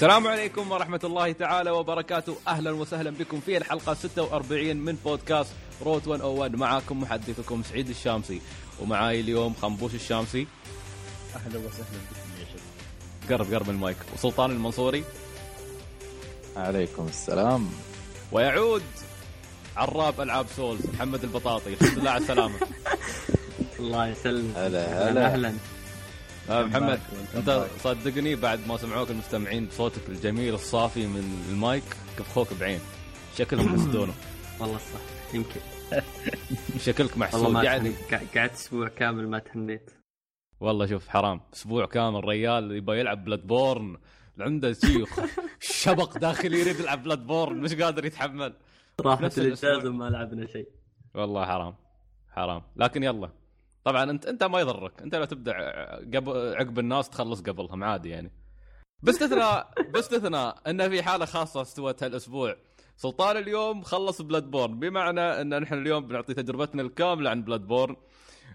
السلام عليكم ورحمة الله تعالى وبركاته. أهلا وسهلا بكم في الحلقة 46 من بودكاست روت 101 معاكم محدثكم سعيد الشامسي ومعاي اليوم خنبوش الشامسي. أهلا وسهلا بكم يا شباب. قرب قرب المايك. وسلطان المنصوري. عليكم السلام. ويعود عراب ألعاب Souls محمد البطاطي. الحمد لله على السلامة. الله يسلمك. هلا هلا. أهلا. محمد back، welcome انت. صدقني بعد ما سمعوك المستمعين بصوتك الجميل الصافي من المايك كفخوك بعين. شكلهم حسدونه والله صح يمكن. شكلك محسود. ما يعني قعدت أسبوع كامل ما تهنيت. والله شوف حرام. أسبوع كامل ريال يبغى يلعب Bloodborne عنده شيخ شبق داخلي يريد يلعب Bloodborne مش قادر يتحمل. راحت. الاجازه وما لعبنا شيء. والله حرام. حرام. لكن يلا. طبعا انت أنت ما يضرك. أنت لو تبدأ قبل عقب الناس تخلص قبلهم عادي يعني. باستثناء باستثناء إن في حالة خاصة استوت هالأسبوع. سلطان اليوم خلص Bloodborne بمعنى إن نحن اليوم بنعطي تجربتنا الكاملة عن Bloodborne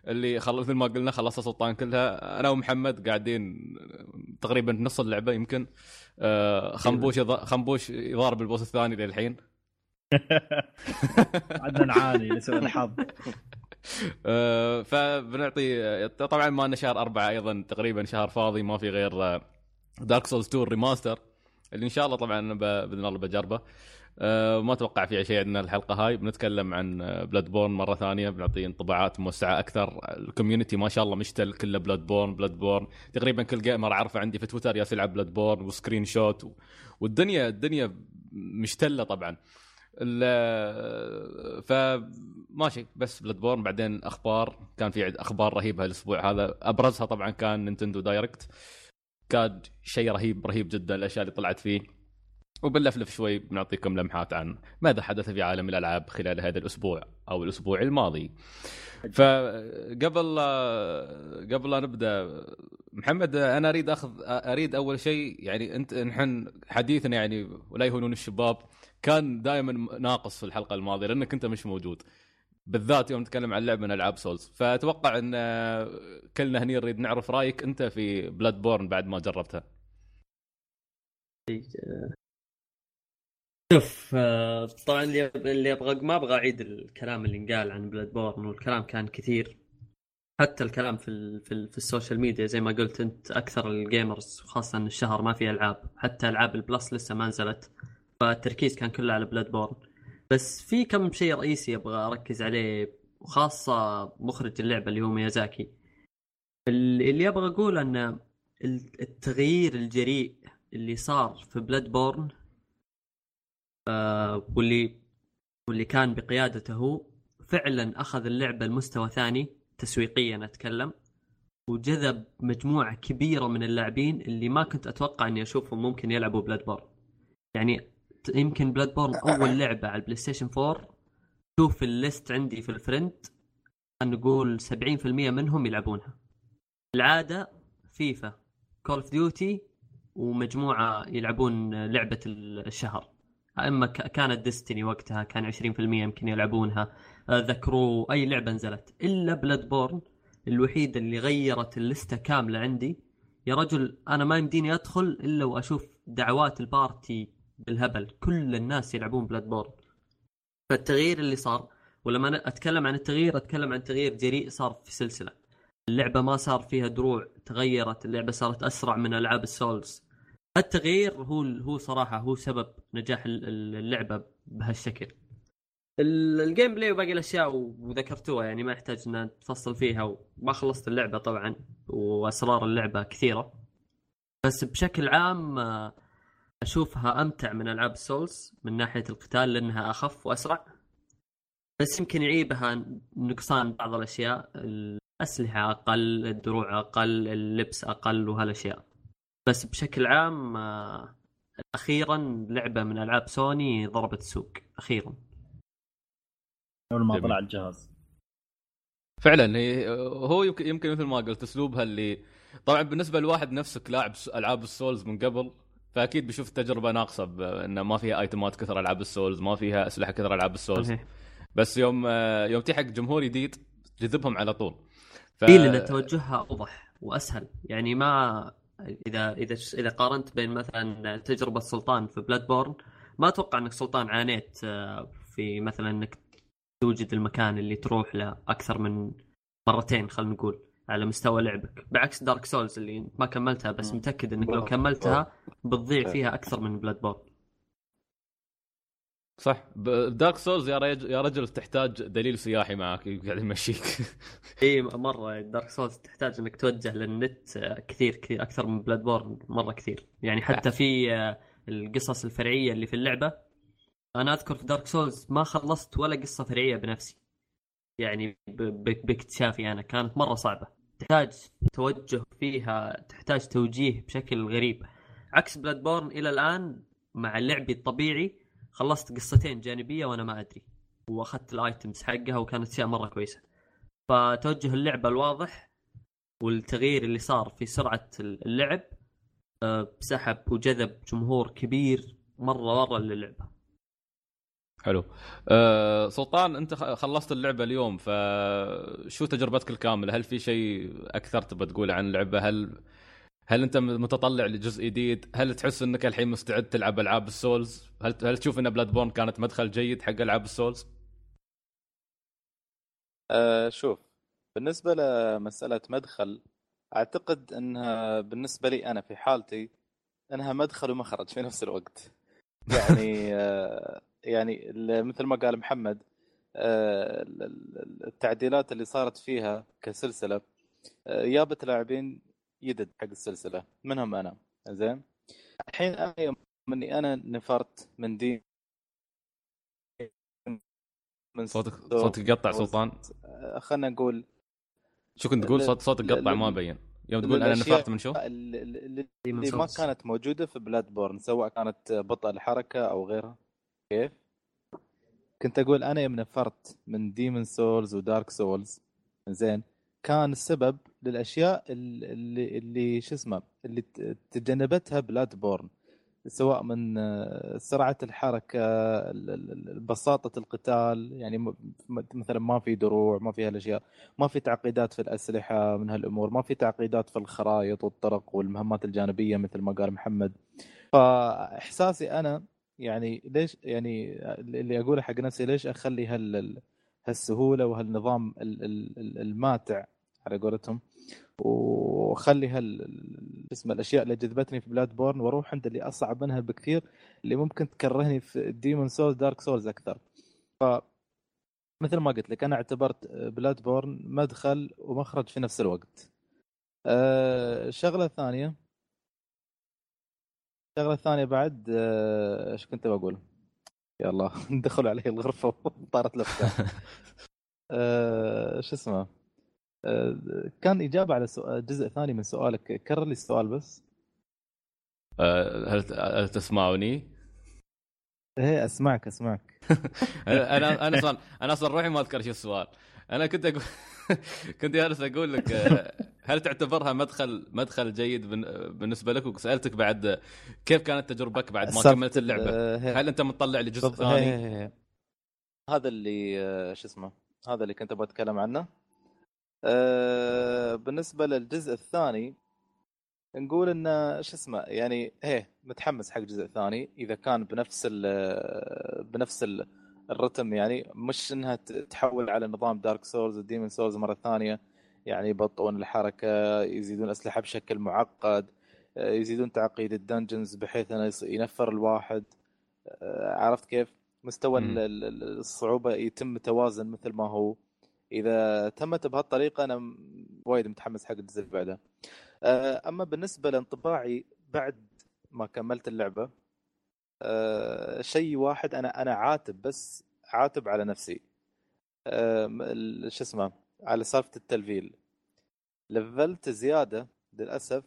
اللي خلص مثل ما قلنا خلصها سلطان كلها. أنا ومحمد قاعدين تقريبا نص اللعبة يمكن. آه، خنبوش يض- خنبوش يضارب ال boss الثاني للحين. عدنا نعاني لسوء الحظ. فبنعطي طبعا ما لنا شهر أربعة أيضا تقريبا شهر فاضي ما في غير Dark Souls 2 remaster اللي إن شاء الله طبعا ب- بإذن الله بجربه. آه، ما أتوقع في شيء عندنا الحلقة هاي. بنتكلم عن Bloodborne مرة ثانية. بنعطي انطباعات موسعة أكثر. ال community ما شاء الله مشتعل كله Bloodborne Bloodborne تقريبا كل gamer اعرفه عندي في تويتر يالس يلعب Bloodborne و screenshot. والدنيا الدنيا مشتعلة طبعا. فماشي بس Bloodborne بعدين أخبار كان في أخبار رهيبة الأسبوع هذا. أبرزها طبعا كان Nintendo Direct. كان شيء رهيب رهيب جدا الأشياء اللي طلعت فيه. وبنلفلف شوي بنعطيكم لمحات عن ماذا حدث في عالم الألعاب خلال هذا الأسبوع أو الأسبوع الماضي. فقبل قبل لا نبدأ محمد أنا أريد أخذ أريد أول شيء يعني أنت نحن حديثنا يعني ولا يهونون الشباب. كان دائما ناقص في الحلقة الماضية لأنك أنت مش موجود. بالذات يوم نتكلم عن لعبه من ألعاب Souls فأتوقع إن كلنا هني نريد نعرف رأيك أنت في Bloodborne بعد ما جربتها. شوف آه، طبعا اللي أبغى ما أبغى اعيد الكلام اللي انقال عن Bloodborne والكلام كان كثير. حتى الكلام في ال في, ال في السوشيال ميديا زي ما قلت أنت أكثر ال gamers خاصة ان الشهر ما في ألعاب. حتى ألعاب ال Plus لسه ما نزلت. فالتركيز كان كله على Bloodborne بس في كم شيء رئيسي أبغى أركز عليه وخاصة مخرج اللعبة اللي هو ميازاكي. اللي أبغى أقول إن ال- التغيير الجريء اللي صار في Bloodborne آه، واللي واللي كان بقيادته هو فعلا أخذ اللعبة لمستوى ثاني تسويقيا أتكلم وجذب مجموعة كبيرة من اللاعبين اللي ما كنت أتوقع إني أشوفهم ممكن يلعبوا Bloodborne يعني يمكن Bloodborne أول لعبة على ال PlayStation 4 شوف ال list عندي في ال friend نقول 70% منهم يلعبونها. العاده FIFA Call of Duty ومجموعة يلعبون لعبة الشهر. أما كانت Destiny وقتها كان 20% يمكن يلعبونها. آه، ذكروا أي لعبة نزلت. إلا Bloodborne الوحيده اللي غيرت ال listه كاملة عندي. يا رجل أنا ما يمديني أدخل إلا وأشوف دعوات ال party بالهبل كل الناس يلعبون Bloodborne فالتغيير اللي صار ولما أنا أتكلم عن التغيير أتكلم عن تغيير جريء صار في سلسلة. اللعبة ما صار فيها دروع تغيرت اللعبة صارت أسرع من ألعاب ال Souls. التغيير هو هو صراحة هو سبب نجاح ال- ال- اللعبة بهالشكل. ال- ال gameplay وباقي الأشياء وذكرتوها يعني ما يحتاج إن نتفصل فيها وما خلصت اللعبة طبعا وأسرار اللعبة كثيرة. بس بشكل عام آه، أشوفها أمتع من ألعاب ال Souls من ناحية القتال لأنها أخف وأسرع. بس يمكن يعيبها نقصان بعض الأشياء الأسلحة أقل الدروع أقل اللبس أقل وهالأشياء. بس بشكل عام آه، أخيرا لعبة من ألعاب سوني ضربت السوق أخيرا. أول ما. طلع الجهاز. فعلا هي هو يمكن يمكن مثل ما قلت أسلوبها اللي طبعا بالنسبة لواحد نفسك لاعب ألعاب ال Souls من قبل فأكيد بيشوف تجربة ناقصة انه ما فيها item ات كثر ألعاب ال Souls ما فيها أسلحة كثر ألعاب ال Souls. بس يوم آه، يوم تحق جمهور جديد جذبهم على طول. ف... اي لأن توجهها أوضح وأسهل. يعني ما إذا إذا إذا قارنت بين مثلا تجربة سلطان في Bloodborne ما أتوقع إنك سلطان عانيت آه، في مثلا إنك توجد المكان اللي تروح له أكثر من مرتين خلينا نقول. على مستوى لعبك. بعكس Dark Souls اللي ما كملتها بس. متأكد إنك لو. كملتها بتضيع. فيها أكثر من Bloodborne صح. Dark Souls يا رجل يا رجل تحتاج دليل سياحي معك قاعد يمشيك. إي مرة. Dark Souls تحتاج إنك توجه للنت كثير كثير أكثر من Bloodborne مرة كثير. يعني حتى في آه، القصص الفرعية اللي في اللعبة. أنا أذكر في Dark Souls ما خلصت ولا قصة فرعية بنفسي. يعني ب- ب- باكتشافي أنا كانت مرة صعبة. تحتاج توجه فيها تحتاج توجيه بشكل غريب. عكس Bloodborne إلى الآن مع لعبي الطبيعي خلصت قصتين جانبية وأنا ما أدري. وأخذت ال items حقها وكانت أشياء مرة كويسة. فتوجه اللعبه الواضح والتغيير اللي صار في سرعة اللعب آه، سحب وجذب جمهور كبير مرة مرة للعبة. حلو. أه سلطان انت خلصت اللعبة اليوم فشو تجربتك الكاملة؟ هل في شيء أكثر تبى تقول عن اللعبة؟ هل هل أنت متطلع لجزء جديد؟ هل تحس أنك الحين مستعد تلعب ألعاب ال Souls؟ هل هل تشوف أن Bloodborne كانت مدخل جيد حق ألعاب ال Souls؟ آه شوف بالنسبة لمسألة مدخل أعتقد أنها بالنسبة لي أنا في حالتي أنها مدخل ومخرج في نفس الوقت. يعني آه يعني ال- مثل ما قال محمد آه ال- ال- التعديلات اللي صارت فيها كسلسلة آه جابت لاعبين يدد حق السلسلة منهم أنا. زين؟ الحين أنا يوم اني أنا نفرت من دي من صوتك صوتك يقطع سلطان. آه، خلنا نقول شو كنت تقول؟ صوت صوتك قطع ما بين. يوم تقول أنا نفرت من شو؟ اللي, اللي ما. كانت موجودة في Bloodborne سواء كانت بطء الحركه أو غيرها. كيف؟ كنت أقول أنا يوم نفرت من Demon's Souls و Dark Souls زين. كان السبب للأشياء اللي اللي, شو اسمه اللي تجنبتها بلاد بورن سواء من آه، سرعة الحركة ال- ال- ال- بساطة القتال يعني مثلا ما في دروع ما في هالأشياء ما في تعقيدات في الأسلحة من هالأمور ما في تعقيدات في الخرائط والطرق والمهمات الجانبية مثل ما قال محمد. فإحساسي أنا يعني ليش يعني اللي أقوله حق نفسي ليش أخلي هال هالسهولة وهالنظام ال- ال- ال- الماتع على قولتهم؟ وخلي هال شو اسمه الأشياء اللي جذبتني في Bloodborne وأروح عند اللي أصعب منها بكثير اللي ممكن تكرهني في Demon Souls Dark Souls أكثر. ف مثل ما قلت لك أنا اعتبرت Bloodborne مدخل ومخرج في نفس الوقت. أه شغلة ثانية. شغله ثانية بعد آه، إيش كنت بقول يا الله دخلوا علي الغرفة وطارت الأفكار. أه شو اسمه؟ أه كان إجابة على سؤال جزء ثاني من سؤالك. كرر لي السؤال بس. هل هل تسمعوني؟ إيه أسمعك أسمعك. أنا أنا أصلا أنا أصلا روحي ما أذكر شو السؤال. أنا كنت أقول كنت جالس أقول لك آه، هل تعتبرها مدخل مدخل جيد بن- بالنسبة لك وسالتك بعد آه، كيف كانت تجربتك بعد ما كملت اللعبة؟ ال- هي- هل أنت مطلع لجزء ثاني؟ هي- هي. هذا اللي آه، شو اسمه هذا اللي كنت أبغى أتكلم عنه آه، بالنسبة للجزء الثاني نقول إنه شو اسمه يعني إيه متحمس حق الجزء الثاني إذا كان بنفس ال بنفس ال الرتم يعني مش إنها تحول على نظام Dark Souls و Demon Souls مرة ثانية يعني يبطئون الحركة يزيدون أسلحة بشكل معقد آه، يزيدون تعقيد ال dungeons بحيث أنه ينفر الواحد. آه، عرفت كيف؟ مستوى ال- الصعوبة يتم متوازن مثل ما هو. إذا تمت بهالطريقة أنا م- وايد متحمس حق الجزء اللي بعده. آه، أما بالنسبة لانطباعي بعد ما كملت اللعبة شيء واحد أنا أنا عاتب بس عاتب على نفسي. شو اسمه؟ على سالفة التلفيل. لفلت زيادة للأسف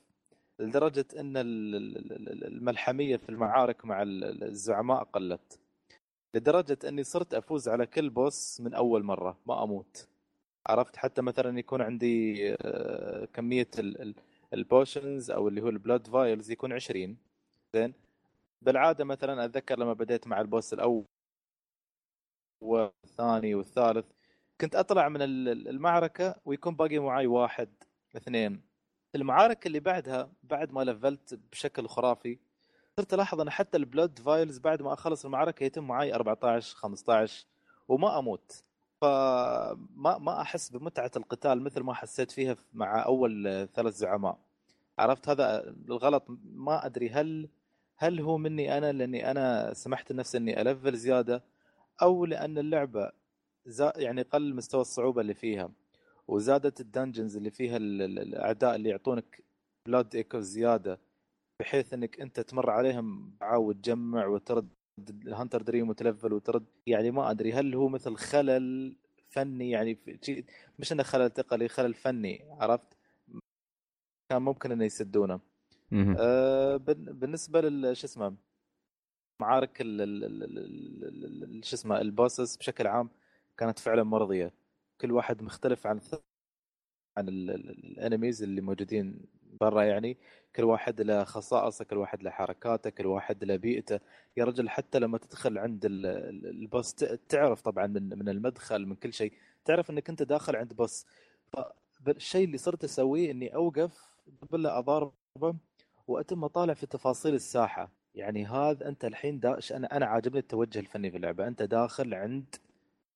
لدرجة إن ال- ال- ال- الملحمية في المعارك مع ال- الزعماء قلت. لدرجة إني صرت أفوز على كل boss من أول مرة ما أموت. عرفت حتى مثلا يكون عندي آه، ال- ال potions أو اللي هو ال blood vials يكون 20 زين؟ بالعادة مثلا أتذكر لما بديت مع ال boss الأول والثاني والثالث كنت أطلع من ال- ال- المعركة ويكون باقي معي واحد اثنين. المعارك اللي بعدها بعد ما لفلت بشكل خرافي صرت ألاحظ أن حتى ال blood vials بعد ما أخلص المعركة يتم معي 14 15 وما أموت. فما ما أحس بمتعة القتال مثل ما حسيت فيها مع أول ثلاث زعماء. عرفت هذا الغلط؟ ما أدري. هل هل هو مني أنا لأني أنا سمحت لنفسي أني ألفل زيادة أو لأن اللعبة يعني قل مستوى الصعوبة اللي فيها وزادت ال dungeons اللي فيها الأعداء اللي يعطونك blood echo زيادة بحيث إنك أنت تمر عليهم تعاود تجمع وترد ال Hunter Dream وتلفل وترد يعني ما أدري هل هو مثل خلل فني يعني مش إنه خلل تقني خلل فني عرفت؟ كان ممكن إنه يسدونه. آه بالنسبة لل شو اسمه معارك شو اسمه البوسس بشكل عام كانت فعلا مرضية. كل واحد مختلف عن عن الأنميز اللي موجودين برا يعني. كل واحد له خصائصه كل واحد له حركاته كل واحد له بيئته. يا رجل حتى لما تدخل عند البوس تعرف طبعا من من المدخل من كل شيء. تعرف إنك أنت داخل عند بوس فالشيء اللي صرت أسويه إني أوقف قبل أضاربه وأتم اطالع في تفاصيل الساحة. يعني هذا أنت الحين داش أنا أنا عاجبني التوجه الفني في اللعبة. أنت داخل عند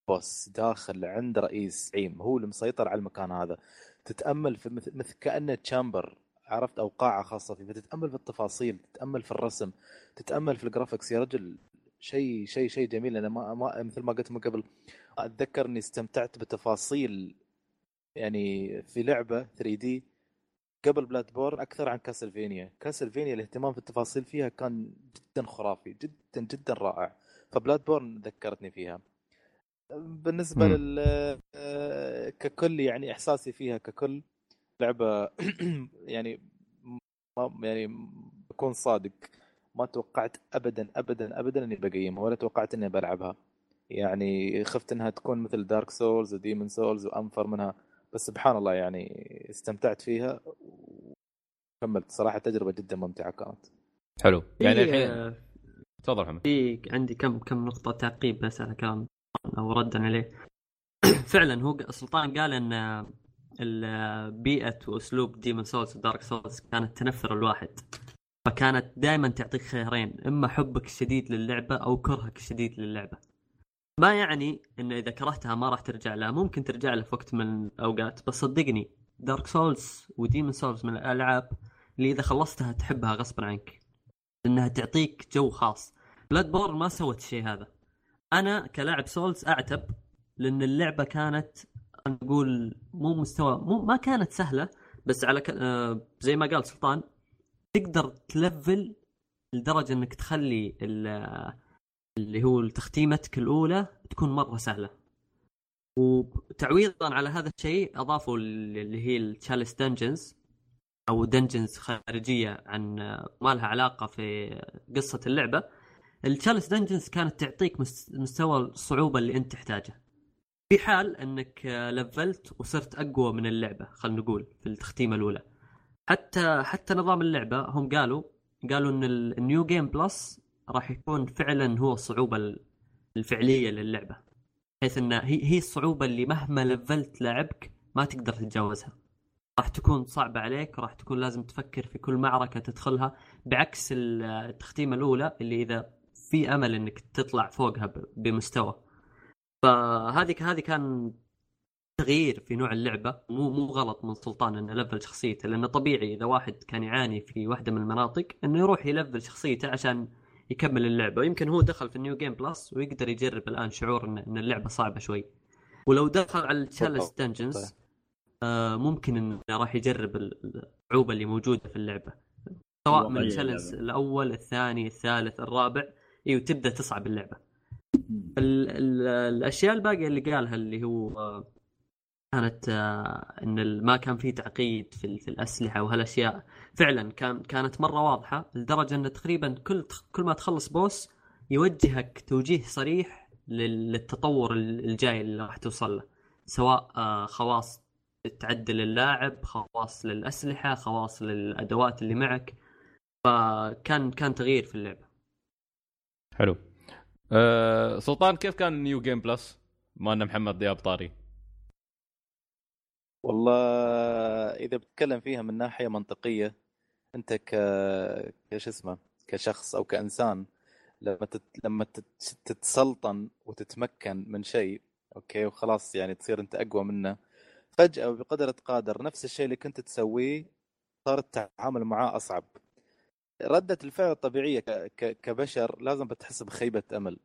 بوس داخل عند رئيس عيم هو اللي مسيطر على المكان هذا. تتأمل في مثل, مثل كأنه تشامبر عرفت؟ أو قاعه خاصة فيه فتتأمل في التفاصيل تتأمل في الرسم تتأمل في ال graphics يا رجل شيء شيء شيء جميل. أنا ما, ما مثل ما قلت من قبل أتذكر إني استمتعت بتفاصيل يعني في لعبة 3 D قبل Bloodborne أكثر عن Castlevania Castlevania الاهتمام في التفاصيل فيها كان جدا خرافي جدا جدا رائع. ف Bloodborne ذكرتني فيها. بالنسبة م. لل آه، ككل يعني إحساسي فيها ككل لعبة يعني ما يعني بكون صادق. ما توقعت ابدا ابدا ابدا إني بقيمها ولا توقعت إني بلعبها. يعني خفت إنها تكون مثل Dark Souls و Demon Souls وأنفر منها. بس سبحان الله يعني استمتعت فيها وكملت. صراحة تجربة جدا ممتعة كانت. حلو. يعني الحين تفضل محمد. في عندي كم كم نقطة تعقيب بس على كلام أو ردا عليه. فعلا هو سلطان قال إن بيئة وأسلوب Demon Souls و Dark Souls كانت تنفر الواحد. فكانت دائما تعطيك خيارين إما حبك الشديد للعبة أو كرهك الشديد للعبة. ما يعني إن إذا كرهتها ما راح ترجع لها. ممكن ترجع لها في وقت من الأوقات بس صدقني Dark Souls و Demon Souls من الألعاب اللي إذا خلصتها تحبها غصبا عنك. لانها تعطيك جو خاص. Bloodborne ما سوت الشيء هذا. أنا كلاعب Souls أعتب لأن اللعبة كانت نقول مو مستوى مو ما كانت سهلة بس على ك... آه زي ما قال سلطان تقدر تلفل لدرجة إنك تخلي اللي هو تختيمتك الأولى تكون مرة سهلة. وتعويضا على هذا الشيء أضافوا اللي هي ال chalice dungeons أو dungeons خارجية عن ما لها علاقة في قصة اللعبة. ال chalice dungeons كانت تعطيك مستوى الصعوبة اللي انت تحتاجه. في حال انك لفلت وصرت أقوى من اللعبة خلينا نقول في التختيمة الأولى. حتى حتى نظام اللعبة هم قالوا قالوا إن ال new game plus راح يكون فعلا هو الصعوبة الفعلية للعبة. بحيث ان هي هي الصعوبة اللي مهما لفلت لاعبك ما تقدر تتجاوزها. راح تكون صعبة عليك راح تكون لازم تفكر في كل معركة تدخلها بعكس التختيمة الأولى اللي إذا في أمل إنك تطلع فوقها بمستوى. فهذه هذه كان تغيير في نوع اللعبة. مو مو غلط من سلطان إنه لفل شخصيته لأنه طبيعي إذا واحد كان يعاني في واحدة من المناطق إنه يروح يلفل شخصيته عشان يكمل اللعبة. يمكن هو دخل في ال new game plus ويقدر يجرب الآن شعور ان, اللعبة صعبة شوي. ولو دخل على ال chalice dungeons آه ممكن إنه راح يجرب الصعوبه اللي موجودة في اللعبة. سواء من ال chalice الأول الثاني الثالث الرابع. أيوه تبدا تصعب اللعبة. ال ال الأشياء الباقية اللي قالها اللي هو كانت آه، إن ما كان في تعقيد في, في الأسلحة وهالأشياء. فعلا كان كانت مرة واضحة لدرجة إن تقريبا كل كل ما تخلص boss يوجهك توجيه صريح للتطور الجاي اللي راح توصل له. سواء آه، خواص تعدل اللاعب خواص للأسلحة خواص للأدوات اللي معك. فكان كان تغيير في اللعبة. حلو. أه سلطان كيف كان new game plus؟ بما ان محمد ياب طاري. والله إذا بتتكلم فيها من ناحية منطقية أنت ك كش اسمه كشخص أو كإنسان لما تت... لما تت... تتسلطن وتتمكن من شيء okay وخلاص يعني تصير أنت أقوى منه فجأة بقدره قادر نفس الشيء اللي كنت تسويه صار التعامل معاه أصعب. ردة الفعل. ك... كبشر لازم بتحس بخيبة أمل.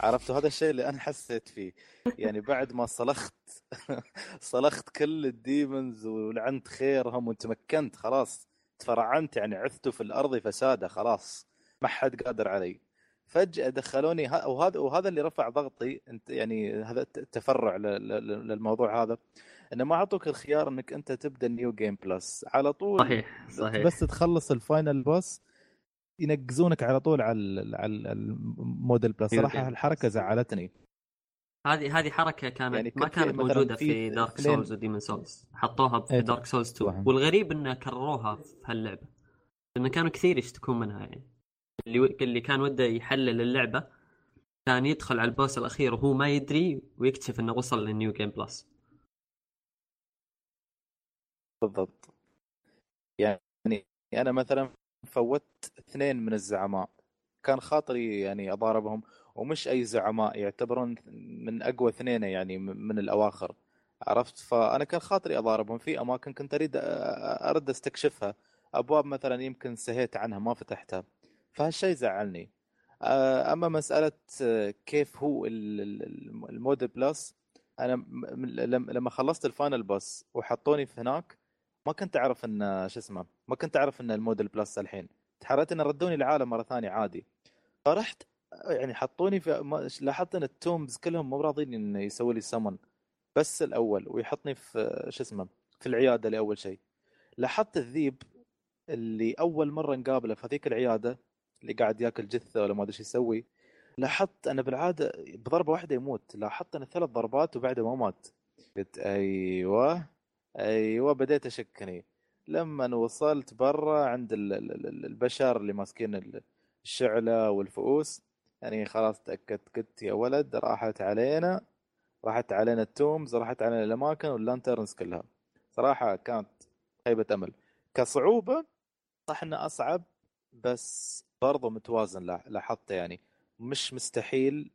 عرفت؟ هذا الشيء اللي أنا حسيت فيه. يعني بعد ما صلخت صلخت كل ال demons ولعنت خيرهم وتمكنت خلاص تفرعنت يعني عثت في الأرض فسادة خلاص ما حد قادر علي. فجأة دخلوني ه... وهذا وهذا اللي رفع ضغطي انت يعني هذا تفرع ل... ل... للموضوع هذا. إنه ما أعطوك الخيار إنك أنت تبدأ New Game Plus على طول صحيح صحيح. بس تخلص ال final boss ينقزونك على طول على ال- على ال mode ال plus. New صراحة Game الحركة. زعلتني. هذه هذه حركة كانت يعني ما كانت موجودة في في Dark Souls و Demon's Souls حطوها في إيه، Dark Souls 2 صح. والغريب إنه كرروها في هاللعبة. لأن كانوا كثير يشتكون منها يعني. اللي اللي كان وده يحلل اللعبة كان يدخل على ال boss الأخير وهو ما يدري ويكتشف إنه وصل لل New Game Plus بالضبط. يعني أنا مثلا فوت اثنين من الزعماء. كان خاطري يعني أضاربهم ومش أي زعماء يعتبرون من أقوى اثنين يعني من الأواخر. عرفت؟ فأنا كان خاطري أضاربهم. في أماكن كنت أريد أرد أستكشفها. أبواب مثلا يمكن سهيت عنها ما فتحتها. فهالشيء زعلني. أما مسألة كيف هو ال- ال- ال mode plus أنا لما خلصت ال final boss وحطوني في هناك ما كنت أعرف إن شو اسمه ما كنت أعرف إن ال mode ال plus الحين. تحريت إن ردوني العالم مرة ثانية عادي. فرحت يعني حطوني في لاحظت إن ال tombs كلهم مو راضين انه يسوي لي سمن boss الأول ويحطني في شو اسمه في العيادة لأول شيء. لاحظت الذيب اللي أول مرة نقابله في هذيك العيادة اللي قاعد ياكل جثة ولا ما أدري إيش يسوي. لاحظت أنا بالعادة بضربة واحدة يموت. لاحظت انه ثلاث ضربات وبعده ما مات. قلت أيوه. أيوه بديت اشكني لما وصلت برا عند ال- ال- ال- البشر اللي ماسكين ال- الشعلة والفؤوس يعني خلاص تأكدت قلت يا ولد راحت علينا راحت علينا ال tombs راحت علينا الأماكن وال lanterns كلها. صراحة كانت خيبه أمل. كصعوبة صح إنه أصعب بس برضه متوازن لا- لاحظت يعني. مش مستحيل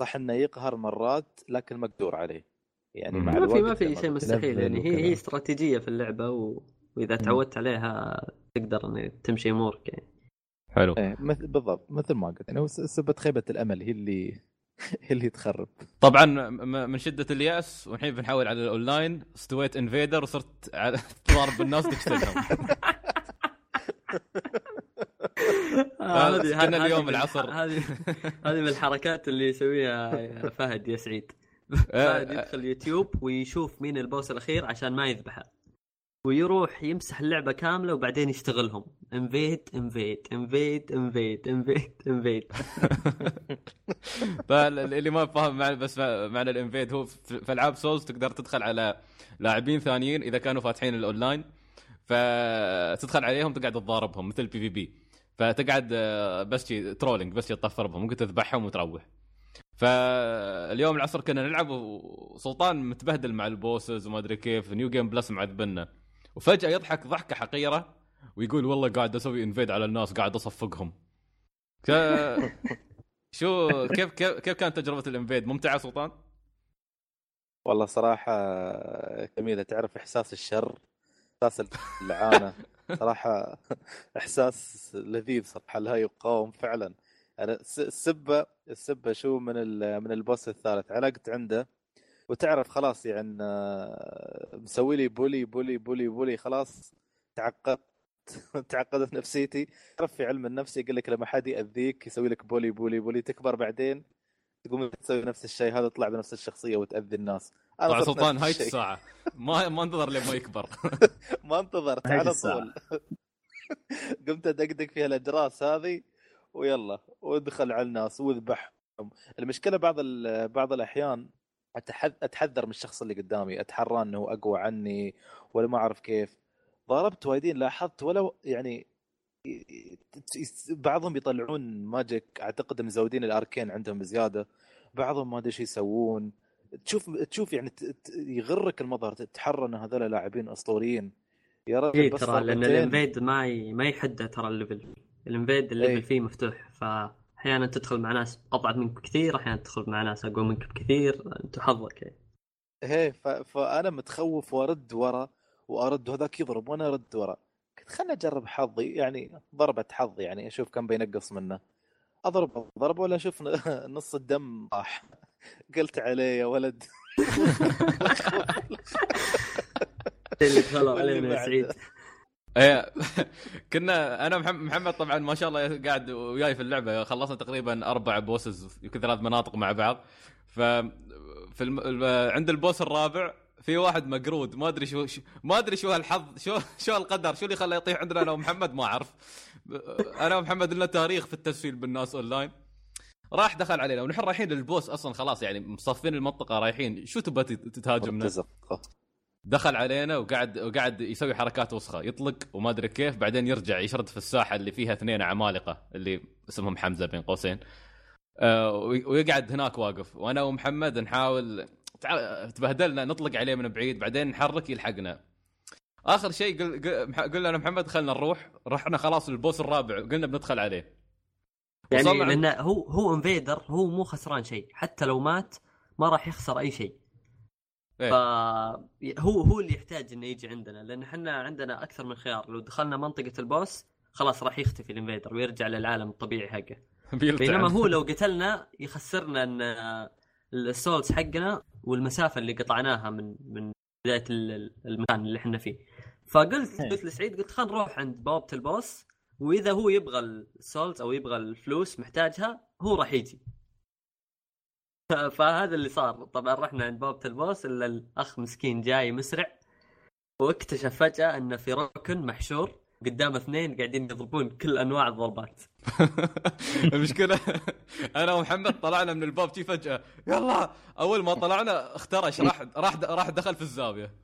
صح إنه يقهر مرات لكن مقدور عليه. يعني. مع ما في ما في شيء مستحيل يعني هي. هي استراتيجية في اللعبة و... وإذا تعودت عليها تقدر انك تمشي أمورك يعني. حلو. إيه مثل بالضبط مثل ما قلت يعني سبة خيبة الأمل هي اللي هي اللي تخرب. طبعا م- من شدة اليأس والحين بنحول على الأونلاين استويت invader وصرت على- تضارب بالناس تقتلهم هذه كنا هذه اليوم من- العصر. هذه هذه من الحركات اللي يسويها فهد يا سعيد. فهد يدخل يوتيوب ويشوف مين ال boss الأخير عشان ما يذبحه. ويروح يمسح اللعبة كاملة وبعدين يشتغلهم. invade invade invade invade invade invade فاللي ما فاهم معنى بس معنى ال invade هو في ألعاب Souls تقدر تدخل على لاعبين ثانيين إذا كانوا فاتحين الاونلاين فتدخل عليهم تقعد تضاربهم مثل PvP فتقعد آه، بس trolling بس تطفر بهم ممكن تذبحهم وتروح. فاليوم العصر كنا نلعب وسلطان متبهدل مع ال bosses وما أدري كيف New Game Plus معذبنا وفجأة يضحك ضحكة حقيرة ويقول والله قاعد أسوي invade على الناس قاعد أصفقهم. ك... شو كيف كيف كيف كانت تجربة الانفيد ممتعة سلطان؟ والله صراحة جميلة. تعرف إحساس الشر إحساس اللعانة صراحة إحساس لذيذ صراحة. لا يقاوم فعلا. أنا الس- السبة السبة شو من ال- من البوس الثالث علقت عنده وتعرف خلاص يعني آه، مسوي لي بولي بولي بولي بولي خلاص تعقدت تعقدت نفسيتي. تعرف في علم النفس يقول لك لما حد يأذيك يسوي لك بولي بولي بولي تكبر بعدين تقوم تسوي نفس الشيء هذا تطلع بنفس الشخصية وتأذي الناس. أنا طبعا سلطان هاي. الساعة. ما ما انتظر لما يكبر. ما انتظرت على. طول. قمت أدقدق فيها الاجراس هذه ويلا وادخل على الناس واذبحهم. المشكلة بعض بعض الأحيان أتحذر من الشخص اللي قدامي اتحرى إنه أقوى عني ولا ما أعرف كيف. ضربت وايدين لاحظت ولو يعني بعضهم يطلعون magic أعتقد مزودين ال arcane عندهم بزيادة. بعضهم ما أدري إيش يسوون. تشوف تشوف يعني يغرك المظهر تتحرى ان هذول لاعبين أسطوريين. يا رجل إيه، ترى لأن. ال invade ما ي... ما يحدى ترى ال level. ال invade ال level إي. فيه مفتوح فأحيانا تدخل مع ناس اضعف منك بكثير أحيانا تدخل مع ناس أقوى منك بكثير أنت حظك يعني. هي ف... فأنا متخوف وأرد ورا وأرد وهذاك يضرب وأنا أرد ورا قلت خلنا أجرب حظي يعني ضربة حظ يعني أشوف كم بينقص منه أضرب ضرب ولا أشوف نص الدم راح قلت عليه يا ولد اللي علينا يا. سعيد إيه. كنا أنا محمد طبعا ما شاء الله قاعد وياي في اللعبة خلصنا تقريبا أربع بوسز يمكن ثلاث مناطق مع بعض. ف في الم... عند ال boss الرابع في واحد مقرود ما أدري شو, شو ما أدري شو هالحظ شو شو القدر شو اللي خلاه يطيح عندنا أنا ومحمد؟ ما أعرف. أنا ومحمد لنا تاريخ في التسفيل بالناس اونلاين راح دخل علينا ونحن رايحين لل boss أصلا خلاص يعني مصفين المنطقة رايحين. شو تبى مرتزق دخل علينا وقعد وقعد يسوي حركات وسخة يطلق وما أدري كيف بعدين يرجع يشرد في الساحة اللي فيها اثنين عمالقة اللي اسمهم حمزة بين قوسين. آه، وي- ويقعد هناك واقف. وأنا ومحمد نحاول تبهدلنا نطلق عليه من بعيد بعدين نحرك يلحقنا. آخر شيء قل... قل... قلنا أنا محمد خلنا نروح رحنا خلاص ال boss الرابع قلنا بندخل عليه. يعني وصلنا لأن هو هو invader هو مو خسران شيء حتى لو مات ما راح يخسر أي شيء. إيه. فهو هو اللي يحتاج إنه يجي عندنا لأن إحنا عندنا أكثر من خيار لو دخلنا منطقة ال boss خلاص راح يختفي ال invader ويرجع للعالم الطبيعي حقه. بينما هو لو قتلنا يخسرنا إن ال souls حقنا والمسافة اللي قطعناها من من بداية ال- المكان اللي إحنا فيه فقلت إيه. قلت لسعيد قلت خلينا نروح عند بوابة ال boss وإذا هو يبغى ال souls أو يبغى الفلوس محتاجها هو راح يجي فهذا اللي صار. طبعا رحنا عند بوابه ال boss إلا الأخ مسكين جاي مسرع. واكتشف فجأة أن في ركن محشور قدام اثنين قاعدين يضربون كل أنواع الضربات. المشكلة أنا ومحمد طلعنا من الباب شي فجأة. يلا أول ما طلعنا اخترش راح راح راح دخل في الزاوية.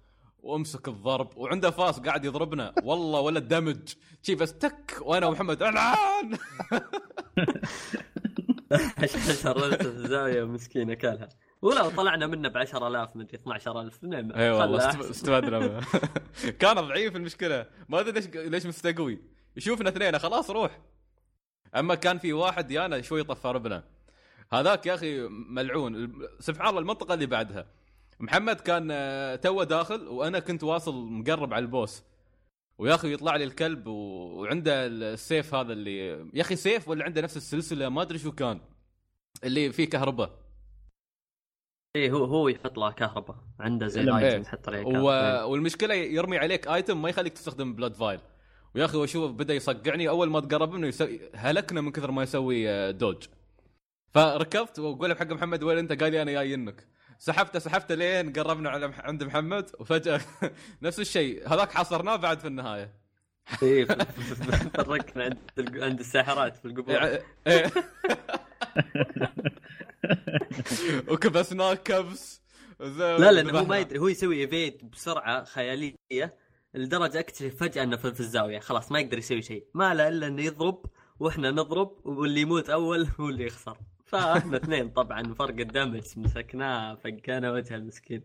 وامسك الضرب وعنده فاس قاعد يضربنا. والله ولا دمج. شي بس تك وأنا ومحمد العن حشر في الزاوية مسكين اكلها ولو طلعنا منه ب 10000 مدري 12000 نعم. اي والله است- أحسن. استفدنا كان ضعيف المشكلة. ما أدري ليش ليش مستقوي. يشوفنا اثنين خلاص روح. أما كان في واحد يانا شوي طفى ربنا هذاك يا أخي ملعون. سبحان الله المنطقة اللي بعدها. محمد كان آه، توه داخل وأنا كنت واصل مقرب على البوس. ويا أخي يطلع لي الكلب و... وعنده السيف هذا اللي يا أخي سيف ولا عنده نفس السلسلة؟ ما أدري شو كان. اللي فيه كهرباء. اي إيه، هو هو يحط له كهرباء. عنده زي إيه. الايتم يحط عليه و... كهرباء. والمشكلة يرمي عليك ايتم ما يخليك تستخدم بلاد فايل ويا أخي واشوف بدأ يصقعني؟ أول ما تقرب منه يسوي هلكنا من كثر ما يسوي آه، دوج. فركبت وأقول حق محمد وين أنت؟ قال لي أنا جاي إنك. سحبته سحبته لين قربنا على. عند محمد وفجأة نفس الشيء هذاك حصرناه بعد في النهاية اي فرقنا عند عند الساحرات في القبور إيه. إيه. وكبسناه كبس لا لأنه هو ما يدري هو يسوي evade بسرعة خيالية لدرجة أكتشف فجأة إنه في في الزاوية خلاص ما يقدر يسوي شيء ما له إلا إنه يضرب وإحنا نضرب واللي يموت أول هو اللي يخسر فاحنا اثنين طبعا فرق ال damage مسكناه فقانا وجه المسكين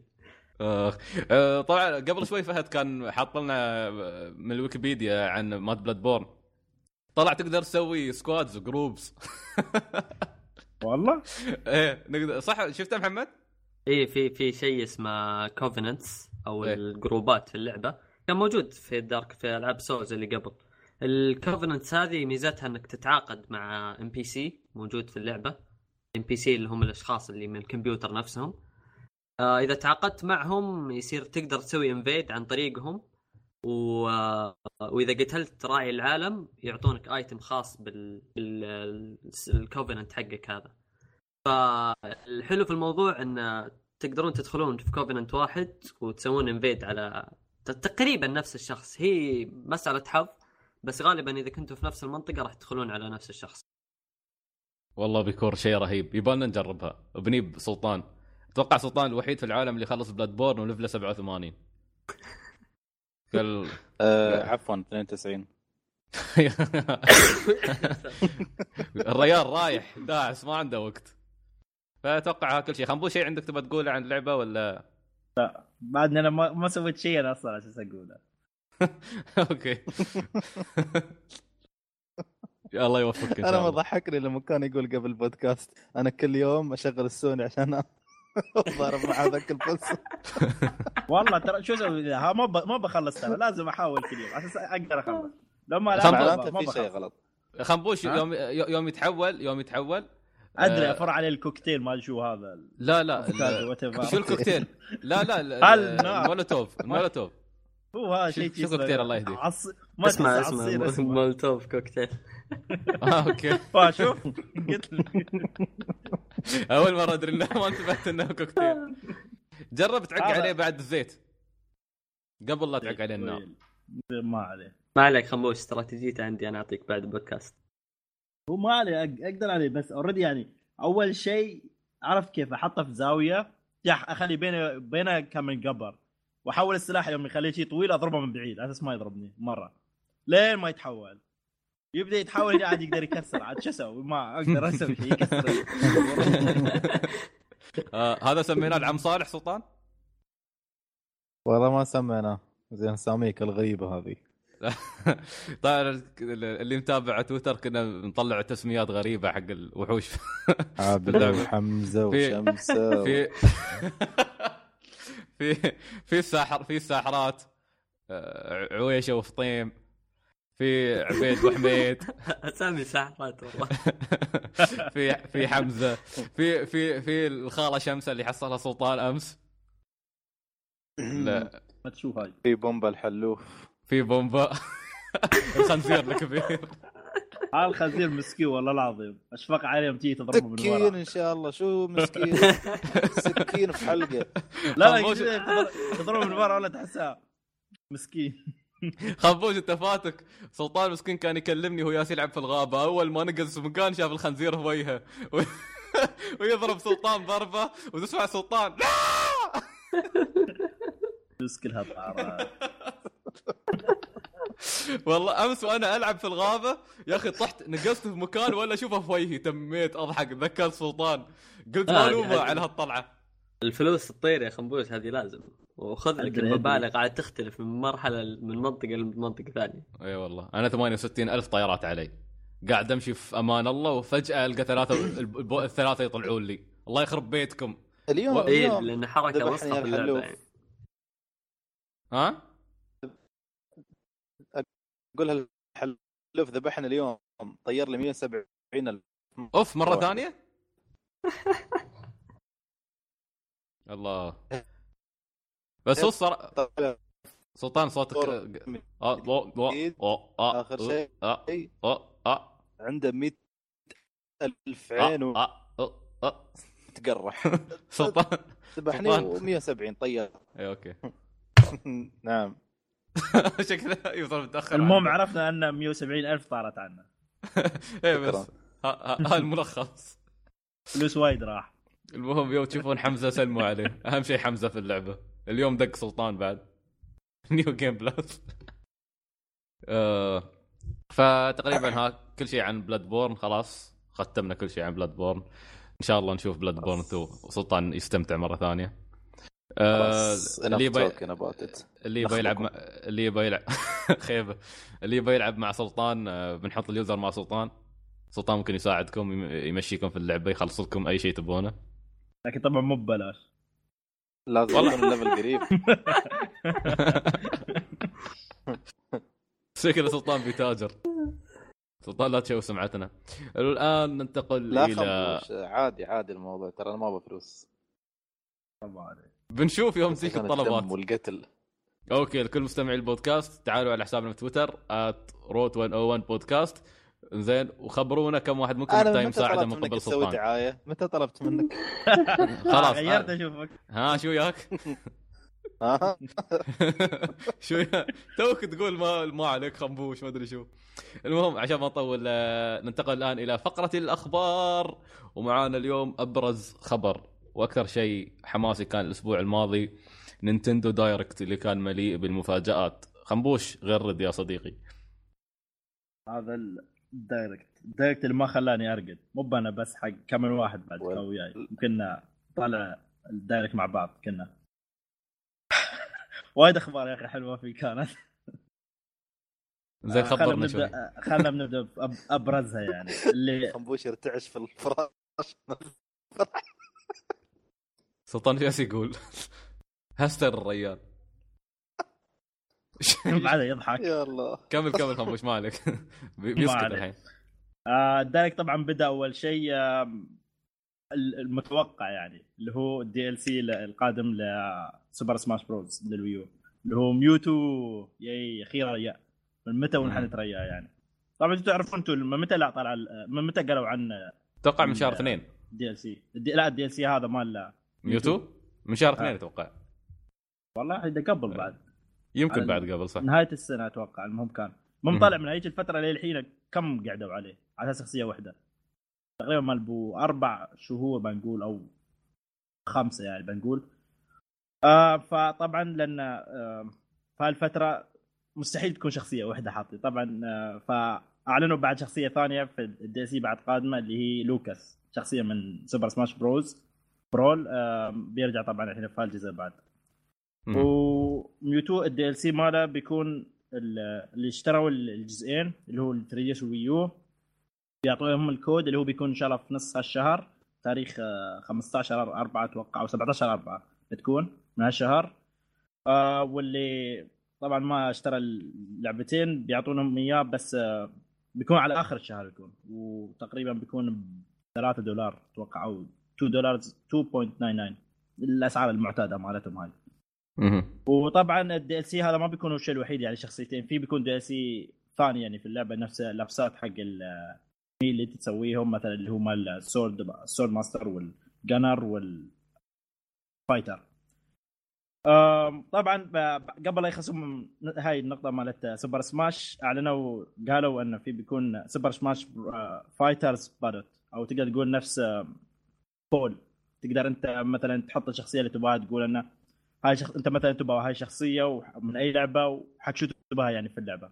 آه. آه، طبعا قبل شوي فهد كان حاط لنا من الويكيبيديا عن ماد Bloodborne طلع تقدر تسوي squads و groups والله إيه نقدر صح شفته محمد؟ إيه في في شيء اسمه covenants أو إيه. ال groupات في اللعبة كان موجود في ال Dark في ألعاب Souls اللي قبل ال covenants هذه ميزتها إنك تتعاقد مع NPC موجود في اللعبة NPC اللي هم الأشخاص اللي من الكمبيوتر نفسهم. آه إذا تعاقدت معهم يصير تقدر تسوي invade عن طريقهم. و... آه، وإذا قتلت راعي العالم يعطونك item خاص بال بال covenant حقك هذا. فالحلو في الموضوع إن تقدرون تدخلون في covenant واحد وتسوون invade على تقريبا نفس الشخص. هي مسألة حظ بس غالبا إذا كنتوا في نفس المنطقة راح تدخلون على نفس الشخص. والله بيكون شيء رهيب. يبالنا نجربها. بنيب سلطان أتوقع سلطان الوحيد في العالم اللي خلص Bloodborne و level ـه 87 قال آه عفوا 92 الريال رايح داعس ما عنده وقت. فأتوقع كل شيء. خنبوش شيء عندك تبغى تقوله عن اللعبة ولا؟ بعد أنا ما, ما سويت شيء أنا أصلا عشان أقوله. أوكي. الله يوفقك إن أنا ما ضحكني لما كان يقول قبل البودكاست أنا كل يوم أشغل السوني عشان ضارب مع ذاك الفلس والله ترى شو أسوي ها ما. ما بخلص ترى لازم أحاول كل يوم عشان أقدر أخلص لو ما لا ما, في شيء بخلص غلط خنبوش؟ يوم يوم يتحول يوم يتحول أدري آه، أفر عليه الكوكتيل ما شو هذا لا لا. شو الكوكتيل؟ لا لا؟ ال Molotov ال Molotov هو هذا شو- شيء شو كوكتيل الله يهديك؟ عص... ما اسمع اسمع Molotov cocktail. آه okay. آه، شوف قلت أول مرة أدري إنه ما انتبهت إنه كوكتيل. جرب تعق عليه بعد الزيت. قبل لا تعق عليه النار. ما عليه. ما عليك خنبوش استراتيجيته عندي أنا أعطيك بعد البودكاست هو ما عليه أق- أقدر عليه بس اوريدي يعني أول شيء عرفت كيف أحطه في زاوية؟ أخلي بينه بينه كم من قبر. واحول السلاح يوم يخليه شيء طويل أضربه من بعيد على أساس ما يضربني مرة. لين ما يتحول. يبدأ يتحول عاد يقدر يكسر عاد شو أسوي؟ ما أقدر أسوي شيء يكسر. آه هذا سميناه العم صالح سلطان؟ والله ما سميناه. زين ساميك الغيبه هذه. طيب اللي متابع تويتر كنا نطلع تسميات غريبة حق الوحوش. عابد في- وشمسة في في في الساحر في الساحرات آه، عويشة وفطيم في عبيد وحميد أسامي ساحرات والله. في في حمزة في في في الخالة شمسة اللي حصلها سلطان أمس. لا. ما تشوف هاي. في بومبا الحلوف. في بومبا. الخنزير الكبير. الخنزير مسكين والله العظيم. أشفق عليه يوم تجي تضربه من سكين ورا. إن شاء الله. شو مسكين؟ سكين في حلقة. لا تضرب- تضربه من ورا ولا تحسها مسكين. خنبوش أنت فاتك. سلطان مسكين كان يكلمني وهو ياس يلعب في الغابة. أول ما نقز في مكان شاف الخنزير في وجهه. و... ويضرب سلطان ضربة وتسمع سلطان لا! مسكين هالطارات والله أمس وأنا ألعب في الغابة يا أخي طحت نقزت في مكان ولا أشوفه في وجهي تميت أضحك ذكرت سلطان. قلت آه، معلومة على هالطلعة. الفلوس تطير يا خنبوش هذه لازم. وخذ لك المبالغ قاعد تختلف من مرحلة من منطقة لمنطقه ثانية. إي والله. أنا 68 ألف طيارات علي. قاعد أمشي في أمان الله وفجأة ألقى ثلاثة الثلاثة يطلعون لي. الله يخرب بيتكم. اليوم و- اي اليوم لأن حركة وسطى في اللعبة. يعني. ها؟ قولها الحلوف ذبحنا اليوم طير لي 170 ألف أوف مرة. ثانية الله بس هو الصراحه طلع سلطان صوتك. آه، آه، آخر شيء. آه، عنده 100 ألف عين. وتقرح سلطان ذبحني سلطان. و170 طير اي أوكي نعم شكله يوصل متأخر المهم. عرفنا أن 170 ألف طارت عنا. اي بس شكراً. ها- ها ها الملخص. فلوس وايد راح. المهم يوم تشوفون حمزة سلموا عليه. أهم شيء حمزة في اللعبة. اليوم دق سلطان بعد. new game plus آه فتقريبا ها كل شيء عن Bloodborne خلاص. ختمنا كل شيء عن Bloodborne إن شاء الله نشوف Bloodborne 2 وسلطان يستمتع مرة ثانية. آه اللي ات اللي يبي يلعب مع... اللي يبي يلعب خيبة. اللي يبي يلعب مع سلطان آه، بنحط ال user مع سلطان. سلطان ممكن يساعدكم يم- يمشيكم في اللعبة يخلص لكم أي شيء تبونه لكن طبعا مو ببلاش. لازم والله. ال level قريب. شكله سلطان بيتاجر سلطان لا تشوه سمعتنا. الآن ننتقل لا إلى عادي عادي الموضوع ترى أنا ما أبغى فلوس طبعا بنشوف يوم تجيك الطلبات والقتل okay لكل مستمعي البودكاست تعالوا على حسابنا في تويتر روت 101 بودكاست زين وخبرونا كم واحد محتاج متى مساعده طلبت من منك قبل تسوي سلطان دعاية؟ متى طلبت منك؟ خلاص غيرت آه. أشوفك ها شو وياك؟ ها؟ شو يا- توك تقول ما ما عليك خنبوش ما أدري شو المهم عشان ما نطول آه، ننتقل الآن إلى فقرة الأخبار ومعانا اليوم أبرز خبر وأكثر شيء حماسي كان الأسبوع الماضي Nintendo Direct اللي كان مليء بالمفاجآت. خنبوش غرد يا صديقي. هذا ال... ال Direct ال Direct اللي ما خلاني أرقد. مو أنا بس حق كم من واحد بعد وال- وياي. يمكن طالع ال Direct مع بعض كنا. وايد أخبار يا أخي حلوة في كانت. زين آه، خلنا خبرنا شوي. بنبدا خلنا بنبدا بابرزها يعني. اللي خنبوش يرتعش في الفراش. سلطان جالس يقول هستر الريال بعده يضحك. يا الله. كمل كمل خنبوش ما عليك. بي- بيسكت. الحين. آه، ال Direct طبعا بدأ أول شيء ال- المتوقع يعني اللي هو ال DLC القادم ل Super Smash Bros لل Wii U. اللي هو Mewtwo ياي أخيرا يا من متى ونحن. نتريا يعني؟ طبعا أنتم تعرفون أنتم من متى لا طلع ال- من متى قالوا عن أتوقع من شهر اثنين. ال DLC لا ال DLC هذا مال Mewtwo؟ من شهر آه. اثنين أتوقع. والله إذا قبل بعد. يمكن على- بعد قبل صح. نهاية السنة أتوقع المهم كان. المهم. طالع من هيك الفترة للحين كم قعدوا عليه؟ على أساس شخصية واحدة. تقريبا مال بو أربع شهور بنقول أو خمسة يعني بنقول. آه فطبعا لأن آه فهالفتره مستحيل تكون شخصية واحدة حاطين طبعا آه فأعلنوا بعد شخصية ثانية في ال DLC بعد قادمة اللي هي لوكاس. شخصية من Super Smash Bros. Brawl آه بيرجع طبعا الحين في هالجزء بعد. و Mewtwo ال DLC ماله بيكون ال- اللي اشتروا الجزئين اللي هو ال 3DS و Wii U بيعطوهم الكود اللي هو بيكون إن شاء الله في نص هالشهر تاريخ آه، 15 4 أتوقع أو 17 4 بتكون من هالشهر. آه واللي طبعا ما اشترى اللعبتين بيعطونهم إياه بس آه بيكون على آخر الشهر بيكون وتقريبا بيكون ب 3 دولار أتوقع أو 2 دولار 2.99 الأسعار المعتادة مالتهم هاي. وطبعا ال DLC هذا ما بيكون هو الشيء الوحيد يعني شخصيتين. في بيكون DLC ثاني يعني في اللعبة نفس اللبسات حق ال- اللي انت تسويهم مثلا اللي هو مال السورد السورد ماستر والجنر والفايتر طبعا قبل لا يخلصوا من هاي النقطة مالت Super Smash أعلنوا قالوا إنه في بيكون Super Smash Fighters Ballot أو تقدر تقول نفس poll تقدر انت مثلا تحط الشخصية اللي تبغاها تقول إنه هاي شخص انت مثلا تبغى هاي شخصية وح- من أي لعبة وحتشوف تبغاها يعني في اللعبة.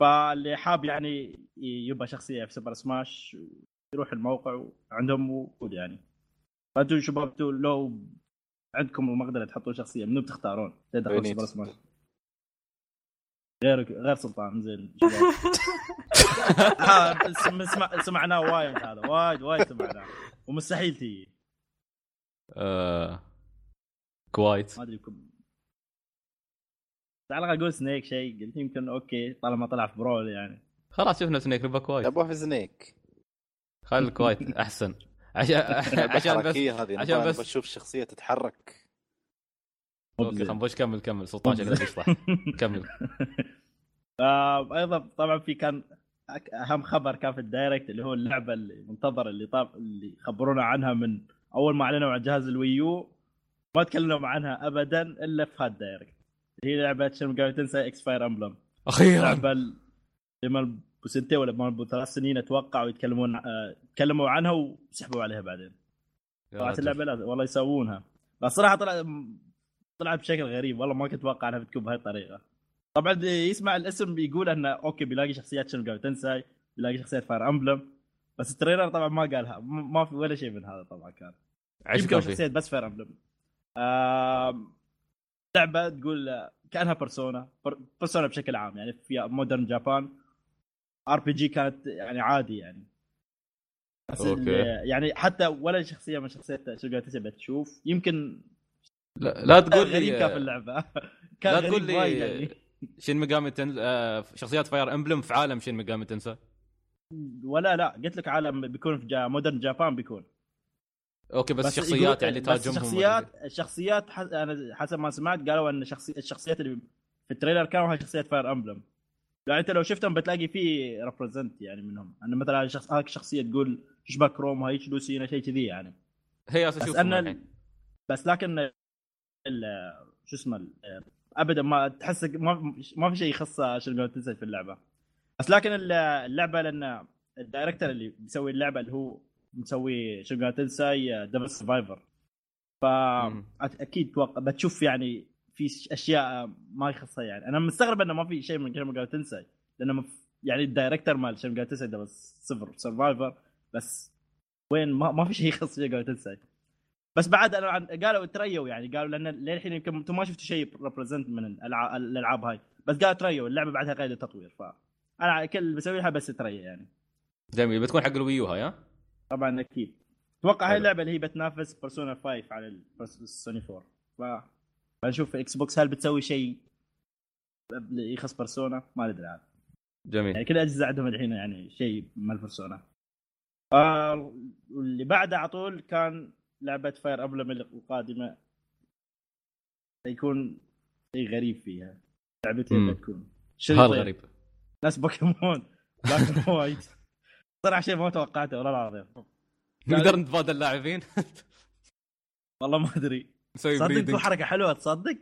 فاللي حاب يعني يبغى شخصية في سوبر سماش يروح الموقع وعندهم وجود يعني. فانتم شباب لو عندكم المقدرة تحطوا شخصية منو بتختارون؟ تدخل وين سوبر سماش غير غير سلطان زين. آه، سم- سمع سمعناه وايد هذا وايد وايد سمعناه. ومستحيل تيجي. آه... كويت ما أدري كم. على الأقل أقول سنيك شيء. قلت يمكن أوكي طالما طلع في برول يعني. خلاص شفنا سنيك نبغى كويت أبغى في سنيك. خلي الكويت أحسن. عشان عشان بس هذه عشان عشان بس- بس أشوف الشخصيه تتحرك. أوكي خنبوش كمل كمل. سلطان شكله يشطح كمل. آه، أيضا طبعا في كان أهم خبر كان في الدايركت اللي هو اللعبة اللي منتظر اللي طاب اللي خبرونا عنها من أول ما أعلنوا عن جهاز الويو ما تكلموا عنها ابدا إلا في هذا ال Direct هي لعبة Shin Megami Tensei X Fire Emblem أخيرا. لعبة لما بسنتين ولا ما بثلاث سنين أتوقع ويتكلمون آه، تكلموا عنها وسحبوا عليها بعدين. طلعت اللعبة لا والله يسوونها. بس صراحة طلع طلعت بشكل غريب والله ما كنت أتوقع إنها بتكون بهاي الطريقة. طبعا يسمع الاسم بيقول إنه okay بيلاقي شخصيات Shin Megami Tensei بيلاقي شخصيات Fire Emblem بس ال trailer طبعا ما قالها ما في ولا شيء من هذا طبعا كان. يمكن شخصيات بس فاير امبلم آم، لعبة تقول آه، كانها بيرسونا بيرسونا بشكل عام يعني في مودرن جابان ار بي جي كانت يعني عادي يعني. بس أوكي. يعني حتى ولا شخصية من شخصيات شو قاعد تسبب تشوف يمكن لا, لا تقول غريب كان في لي اللعبة. كان لا تقول وايد يعني. لي شين ميجامي تن... آه، شخصيات فاير امبلم في عالم شين ميجامي تنسى ولا لا قلت لك عالم بيكون في Ja- modern Japan بيكون. okay بس, بس شخصيات يعني بس تهاجمهم الشخصيات الشخصيات أنا حسب ما سمعت قالوا إن شخصي الشخصيات اللي في ال trailer كانوا هاي شخصيات Fire Emblem يعني أنت لو شفتهم بتلاقي في represent يعني منهم. إنه مثلا شخص هاك شخصية تقول تشبه Chrom هاي Lucina شيء كذي يعني. هي بس الحين ال- بس لكن ال- شو اسمه ال- ابدا ما تحس ما ما في شيء يخص Shin Megami Tensei في اللعبة. بس لكن ال- اللعبة لأن الدايركتور اللي بيسوي اللعبة اللي هو مسوي شنو تنسى دبل سرفايفر. فاكيد توقع بتشوف يعني في أشياء ما يخصها يعني. أنا مستغرب إنه ما في شيء من شنو تنسى. لأنه مف- يعني الدايركتر مال قاعد تسعد بس صفر سرفايفر بس وين؟ ما, ما في شيء يخص قاعد تسعد بس بعد أنا عن- قالوا تريوا يعني. قالوا لأن للحين يمكن أنتم ما شفتوا شيء ريبريزنت من الألعاب هاي. بس قالوا تريوا اللعبة بعدها قيد التطوير ف أنا كل اللي بسوي لها بس تريا يعني. جميل بتكون حق ال Wii U هاي ها؟ طبعا أكيد. أتوقع هاي. اللعبة اللي هي بتنافس Persona 5 على السوني 4 ف بنشوف في Xbox هل بتسوي شيء يخص Persona ما ندري عاد. جميل. يعني كل الأجهزة عندهم الحين يعني شيء مال Persona آه واللي بعده على طول كان لعبة Fire Emblem القادمة. يكون شيء غريب فيها. لعبتين. بتكون شريطين. هالغريب ناس بوكيمون. لكن وايد صراحة شيء ما توقعته والله العظيم. نقدر نتبادل لاعبين؟ والله ما أدري. نسوي صدق في breeding حركة حلوة تصدق؟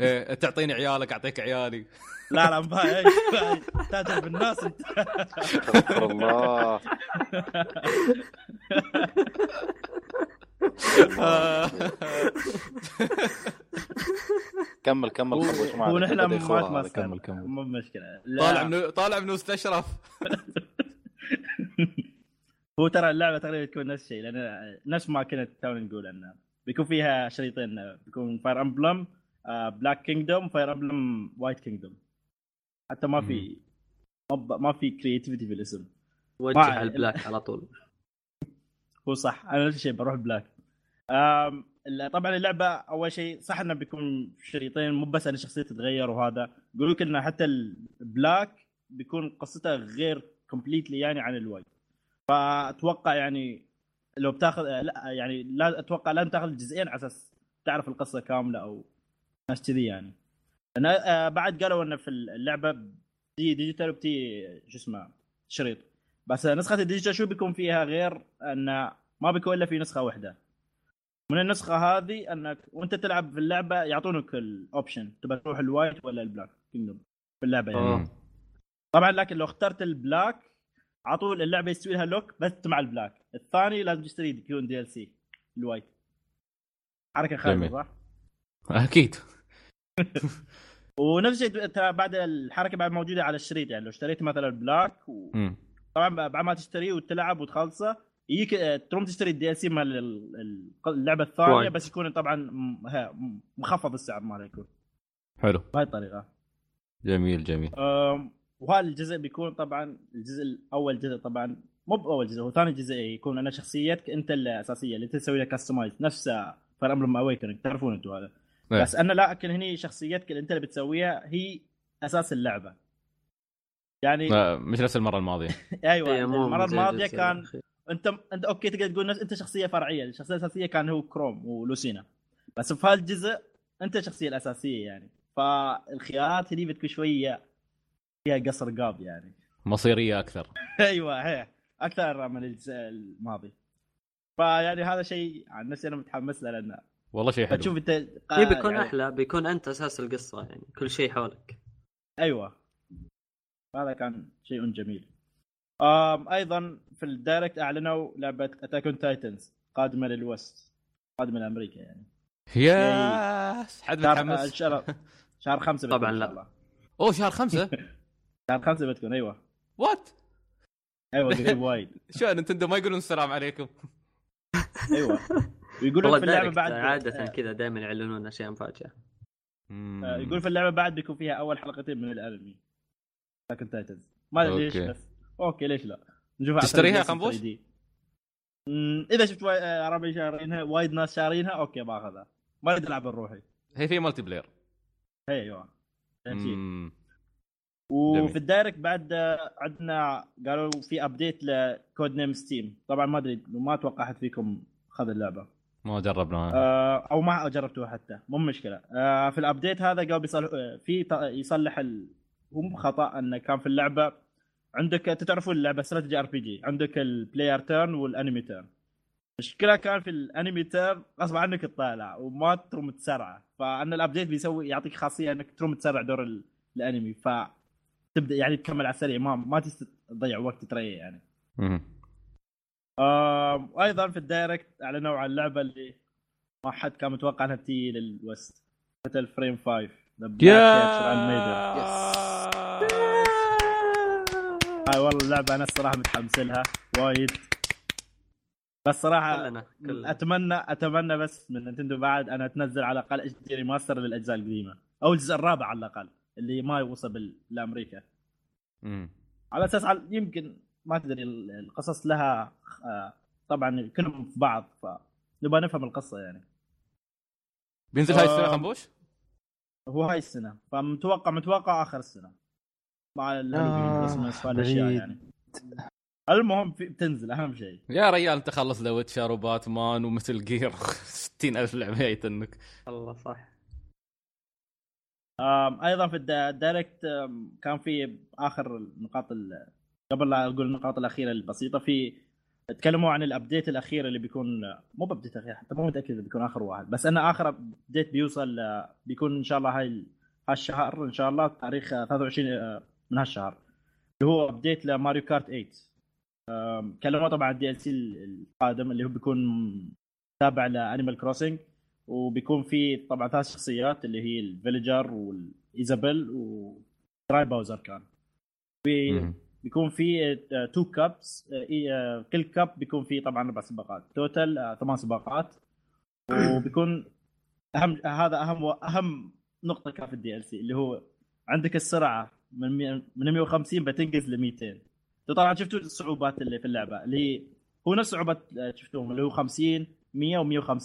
إيه، تعطيني عيالك أعطيك عيالي. لا لا مبا- إيه، تاجر بالناس أنت. استغفر الله. كمل كمل معك. ونحن ما كمل كمل. مو مشكلة. طالع من طالع من مستشرف هو ترى اللعبة تقريبا تكون نفس الشيء لأن نفس ما كنت تونا نقول انه بيكون فيها شريطين بيكون Fire Emblem Black Kingdom Fire Emblem White Kingdom حتى ما في ما ب- ما في creativity في الاسم. وجه على ال Black على طول. هو صح. أنا نفس الشيء بروح Black طبعا اللعبة أول شيء صح إنه بيكون شريطين مو بس أن الشخصيه تتغير وهذا. يقولوا لك إنه حتى ال black بيكون قصته غير completely يعني عن ال white فأتوقع يعني لو بتاخذ لا يعني لا أتوقع لازم تاخذ الجزئين على أساس تعرف القصة كاملة أو ناس كذي يعني. لأن آه، بعد قالوا إنه في اللعبة بتجي digital وبتجي شو اسمه شريط. بس نسخة ال digital شو بيكون فيها غير إنه ما بيكون إلا في نسخة واحدة؟ من النسخة هذه أنك وأنت تلعب في اللعبة يعطونك ال option تبى تروح ال white ولا ال black kingdom في اللعبة يعني. آه. طبعا لكن لو اخترت ال black على طول اللعبة يستوي لها lock بس مع ال black الثاني لازم تشتري يكون DLC ال white حركة جميل. صح؟ أكيد. ونفس الشيء بعد الحركة بعد موجودة على الشريط يعني لو اشتريت مثلا black و... طبعا بعد ما تشتريه وتلعب وتخلصه يجيك آه، تروم تشتري ال DLC مال ال- ال- اللعبة الثانية. بس يكون طبعا مخفض السعر ماله يكون. حلو. بهاي الطريقة. جميل جميل. وهذا الجزء بيكون طبعا الجزء الأول جزء طبعا مو بأول جزء هو ثاني جزء يكون أنا شخصيتك أنت الأساسية اللي أنت تسوي لها customize نفس Fire Emblem Awakening تعرفون أنتم هذا. إيه. بس أنا لا لكن هني شخصيتك اللي أنت اللي بتسويها هي أساس اللعبة. يعني مش نفس المرة الماضية. أيوه إيه، المرة الماضية كان. انت انت أوكي تقدر تقول نفس انت شخصية فرعية. الشخصية الأساسية كان هو Chrom و Lucina. بس في هالجزء انت الشخصيه الأساسية يعني. فالخيارات هذي بتكون شوية فيها قصر قاب يعني. مصيرية أكثر. أيوه هي. أكثر من الجزء الماضي. فيعني هذا شيء عن نفسي أنا متحمس له لأنه والله شيء حلو. بتشوف أنت اي بيكون يعني- أحلى. بيكون أنت أساس القصة يعني. كل شيء حولك. أيوه. هذا كان شيء جميل. أيضا في ال Direct أعلنوا لعبة Attack on Titans قادمة لل West قادمة لأمريكا يعني. yes حد شهر متحمس شهر شهر خمسة بتكون طبعاً لا. أوه شهر خمسة؟ شهر خمسة بتكون أيوه. what أيوه قريب وايد. شو نتندو ما يقولون السلام عليكم. أيوه. ويقولون والله في اللعبة بعد عادة آه، كذا دائما يعلنون أشياء مفاجأة. آه، يقول في اللعبة بعد بيكون فيها أول حلقتين من الأنمي. Attack on Titans ما أدري ليش. بس أوكي ليش لا؟ نشوفها على تشتريها يا 3DS خنبوش؟ 3D. أمم، إذا شفت واي- آه، عربي شارينها وايد ناس شارينها أوكي بآخذها. ما اريد العب بروحي هي في multiplayer هي أيوه. وفي. ال Direct بعد آه، عندنا قالوا في update ل Code Name STEAM. طبعا ما أدري ما أتوقع أحد فيكم خذ اللعبة. ما جربناها آه، أو ما جربتوها حتى مو مشكلة. آه، في ال update هذا قال بيصلح في يصلح ال... هو مو خطأ انه كان في اللعبة عندك تعرفون اللعبة استراتيجي RPG. عندك ال player turn وال enemy turn المشكلة كان في ال enemy turn غصب عنك تطالع وما تروم تسرعه فأن ال update بيسوي يعطيك خاصية إنك تروم تسرع دور ال- ال enemy. ف تبدأ يعني تكمل على السريع ما ما تضيع وقت تريح يعني. آم، وأيضا في الدايركت أعلنوا عن اللعبه اللي ما حد كان متوقع إنها بتيجي للوست مثل فريم 5 The Black Archer Animator. لعبه أنا الصراحة متحمس لها وايد بس صراحة كلنا كلنا أتمنى أتمنى بس من نتندو بعد أنا تنزل على الأقل اتش دي ريماستر للأجزاء القديمة أو الجزء الرابع على الأقل اللي ما يوصل بال- لأمريكا مم. على أساس على يمكن ما تدري ال- القصص لها آه، طبعا كلهم في بعض فنبغى نفهم القصة يعني بينزل هاي السنة آه. خنبوش؟ هو هاي السنة فمتوقع متوقع آخر السنة مع الهالوين آه،. يعني. المهم في بتنزل أهم شيء. يا ريال أنت خلص The Witcher و Batman و Metal Gear. 60000 لعبة جايتنك والله صح. أيضا في الدا- ال Direct كان في آخر النقاط ال- قبل لا أقول النقاط الأخيرة البسيطة في تكلموا عن ال update الأخير اللي بيكون مو ب update أخير حتى مو متأكد إذا بيكون آخر واحد بس أنا آخر update بيوصل آه، بيكون إن شاء الله هاي ال- هالشهر إن شاء الله تاريخ آه، 23 آه، من هالشهر اللي هو update ل Mario Kart 8 آم، كلموا طبعا ال DLC القادم اللي هو بيكون تابع ل Animal Crossing وبيكون في طبعا ثلاث شخصيات اللي هي ال Villager وال Isabelle و Dry Bowser كان. مم. بيكون في two cups كل cup بيكون فيه طبعا أربع سباقات. total آه، ثمان سباقات. وبيكون أهم هذا أهم أهم نقطة كان في ال DLC اللي هو عندك السرعة. من من 150 بتنقز ل 200 إنتوا طبعا شفتوا الصعوبات اللي في اللعبة اللي هي هو نفس صعوبات آه، شفتوهم اللي هو 50 100 و150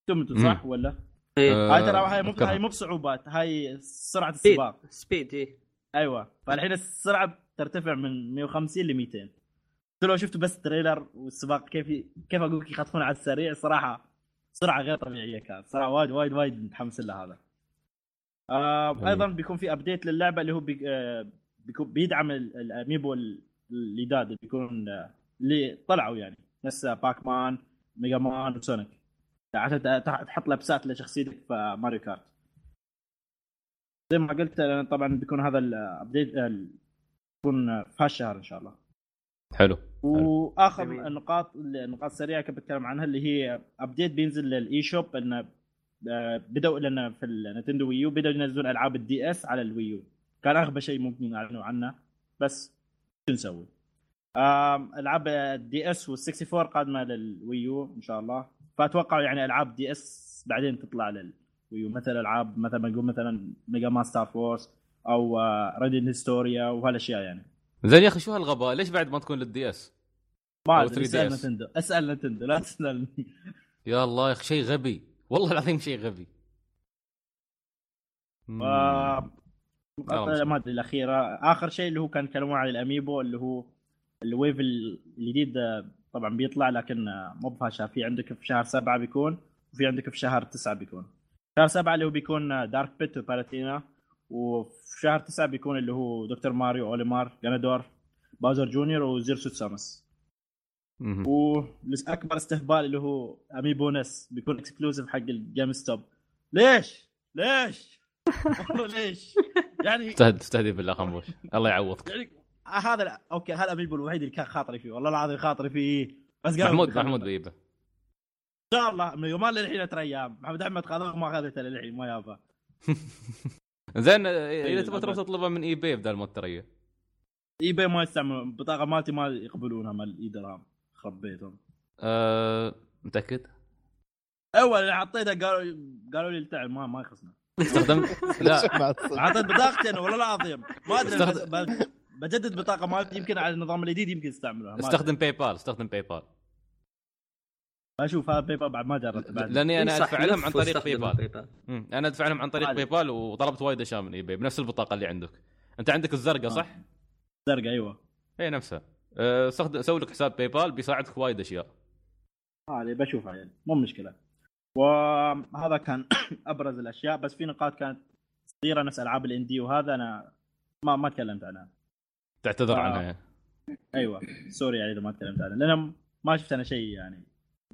شفتوهم أنتوا صح ولا؟ إيه. آه، هاي ترى هاي مو. هاي مو بصعوبات هاي سرعة السباق. speed إيه. أيوه. فالحين السرعة ترتفع من 150 ل 200 أنتوا لو شفتوا بس trailer والسباق كيف كيف أقول لك يخطفون على السريع؟ صراحة سرعة غير طبيعية كانت. صراحة وايد وايد وايد متحمس لها هذا. آه. أيضا بيكون في update للعبة اللي هو بي آه بيكون بيدعم ال- ال amiibo ال- الجداد اللي بيكون آه، اللي طلعوا يعني. نفس Pac-Man Mega Man و Sonic عشان تحط لبسات لشخصيتك في Mario Kart زي ما قلت أنا طبعا بيكون هذا ال update بيكون في هالشهر إن شاء الله. حلو وآخر. النقاط النقاط السريعه كنت بتكلم عنها اللي هي update بينزل لل eShop انه آه، بدأوا لنا في ال Nintendo Wii U بدأوا ينزلون ألعاب ال DS على ال Wii U كان أغبى شيء ممكن يعلنوا عنه بس شو نسوي؟ ألعاب ال DS وال64 قادمة لل Wii U إن شاء الله. فأتوقع يعني ألعاب DS بعدين تطلع لل Wii U مثل ألعاب مثلا ما نقول مثلا Mega Man Star Force أو Radiant Historia وهالأشياء يعني. زين يا أخي شو هالغباء؟ ليش بعد ما تكون لل DS؟ ما أدري 3DS. اسأل Nintendo اسأل Nintendo لا تسألني. يا الله يا أخي شيء غبي. والله العظيم شيء غبي. يلا ما أدري الأخيرة. آخر شيء اللي هو كان يتكلمون عن ال amiibo اللي هو ال wave الجديد طبعا بيطلع لكن مو بهالشهر في عندك في شهر سبعة بيكون وفي عندك في شهر تسعة بيكون. شهر سبعة اللي هو بيكون Dark Pit و Palutena وفي شهر تسعة بيكون اللي هو Dr. Mario Olimar Ganondorf Bowser Jr. و Zero Suit Samus مم. والاكبر استهبال اللي هو amiibo Ness بيكون exclusive حق ال GameStop ليش؟ ليش؟ والله ليش؟ يعني استهد استهدي بالله خنبوش الله يعوضك يعني هذا لا. أوكي هذا الاميبو الوحيد اللي كان خاطري فيه والله العظيم خاطري فيه بس محمود محمود بيبه إن شاء الله من يومين للحين ترى أيام محمد أحمد خذوه ما اخذته للحين ما يابا زين إذا إيه، تبغى تروح. تطلبها من إي باي بدل ما تريه إي باي ما يستعمل البطاقة مالتي ما يقبلونها مال إي درام خرب بيتهم أه... متأكد؟ أول اللي حطيتها قالوا قالوا لي تعال ما ما يخصنا. استخدمت؟ لا. حطيت بطاقتي أنا والله العظيم. ما أدري استخدم- بجدد بطاقة مالتي يمكن على النظام الجديد يمكن يستعملوها ما استخدم PayPal استخدم PayPal أشوف هذا PayPal بعد ما جربت بعد لأني أنا إيه أدفع لهم عن طريق PayPal. أنا أدفع لهم عن طريق. PayPal وطلبت وايد أشياء من اي بنفس البطاقة اللي عندك. أنت عندك الزرقاء صح؟ زرقاء أيوه. اي نفسها. أه، استخدم سوي لك حساب PayPal بيساعدك وايد أشياء. هذه بشوفها يعني مو مشكلة. وهذا كان أبرز الأشياء. بس في نقاط كانت صغيرة نفس ألعاب ال indie وهذا أنا ما ما تكلمت عنها. تعتذر آه. عنها يعني. أيوه. sorry يعني إذا ما تكلمت عنها. لأن ما شفت أنا شيء يعني.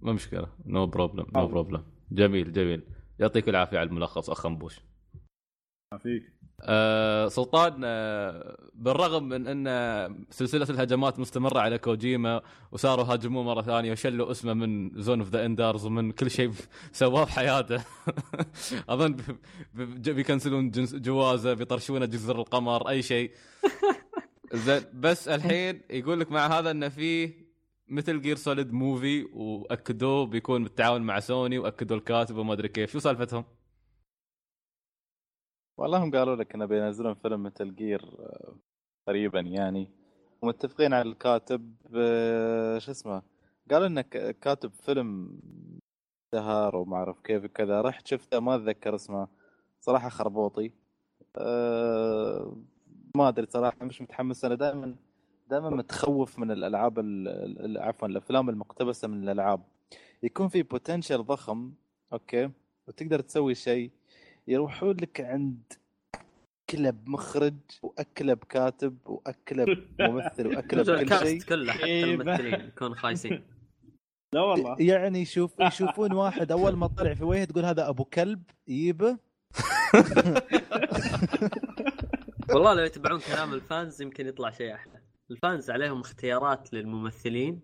ما مشكلة. no problem no. problem جميل جميل. يعطيك العافية على الملخص أخ انبوش ما فيك أه سلطان بالرغم من أن سلسلة الهجمات مستمرة على كوجيما وصاروا هاجموه مرة ثانية وشلوا اسمه من Zone of the Enders ومن كل شيء سواه بحياته أظن ب- ب- بي cancel ون جوازه بيطرشونه جزر القمر أي شيء. زين بس الحين يقول لك مع هذا انه في Metal Gear Solid movie وأكدوه بيكون بالتعاون مع سوني وأكدوا الكاتب وما أدري كيف. شو سالفتهم؟ والله هم قالوا لك إنه بينزلون فيلم مثل جير آه، قريبا يعني. ومتفقين على الكاتب آه، شو اسمه قالوا إنه ك- كاتب فيلم دهار وما أعرف كيف وكذا رحت شفته ما أتذكر اسمه. صراحة خربوطي. أه ما أدري صراحة مش متحمس. أنا دائما دائما متخوف من الألعاب ال- ال- عفوا الأفلام المقتبسة من الألعاب. يكون في بوتنشل ضخم أوكي وتقدر تسوي شيء. يروحون لك عند اكلب مخرج وأكلب كاتب وأكلب ممثل وأكلب كل شيء. ال cast كله حتى إيه، الممثلين يكون خايسين. لا والله. يعني يشوف يشوفون واحد أول ما طلع في وجهه تقول هذا أبو كلب يجيبه والله لو يتبعون كلام ال fans يمكن يطلع شيء أحلى. ال fans عليهم اختيارات للممثلين.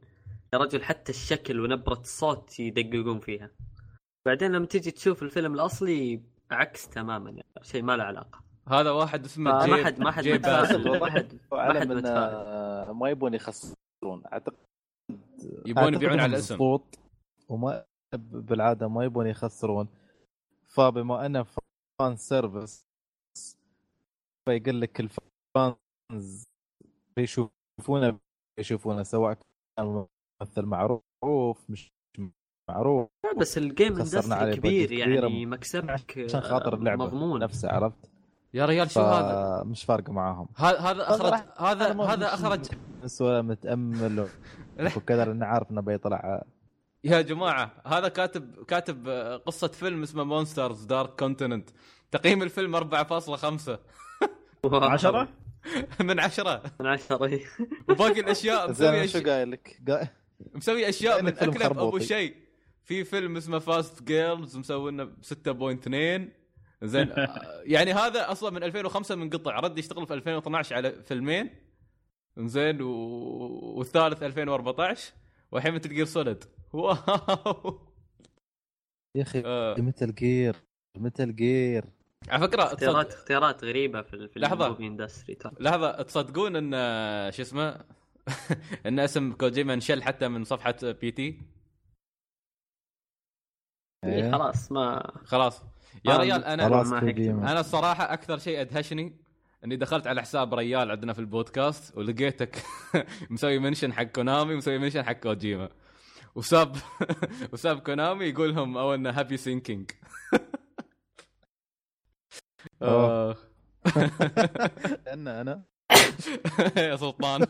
يا رجل حتى الشكل ونبرة الصوت يدققون فيها. بعدين لما تيجي تشوف الفيلم الأصلي عكس تماما يعني شيء ما له علاقة. هذا واحد اسمه ما جيب حد ما حد ما حد ما حد آه، ما يبون يخسرون. أعتقد يبون يبيعون على الاسم. مضبوط وما بالعادة ما يبون يخسرون. فبما انه fan service فيقول لك ال fans بيشوفونه بيشوفونه سواء كان ممثل معروف مش معروف. لا، بس ال game خسرنا عليه industry كبير يعني مكسبك عشان خاطر اللعبه مضمون. نفسها عرفت؟ يا ريال شو هذا؟ فمش فارقة معاهم. هذا هذا أخرج هذا هذا مش- أخرج. بس ولا متامل وكذا لأنه عارف إنه بيطلع. يا جماعة هذا كاتب كاتب آه، قصة فيلم اسمه Monsters: Dark Continent تقييم الفيلم 4.5 عشرة؟ من عشرة. من عشرة. وباقي الأشياء مسوي شو قايل لك؟ قا- مسوي أشياء من اكلب أبو. شيء. في فيلم اسمه Fast Girls مسوي لنا 6.2 زين يعني هذا أصلا من 2005 منقطع رد يشتغل في 2012 على فيلمين. زين و... والثالث 2014 والحين Metal Gear Solid wow. يا أخي آه، Metal Gear Metal Gear على فكرة اختيارات تصد... اختيارات غريبة في في لحظة. ال movie industry ترى لحظة تصدقون إن شو اسمه؟ إن اسم كوجيما انشل حتى من صفحة P.T. إيه، خلاص ما خلاص. يا آه، ريال أنا خلاص. أنا الصراحه أكثر شيء أدهشني إني دخلت على حساب ريال عندنا في البودكاست ولقيتك مسوي mention حق Konami ومسوي mention حق كوجيما. وساب وساب كونامي يقول لهم أو إنه happy thinking. أنا أنا. يا سلطان.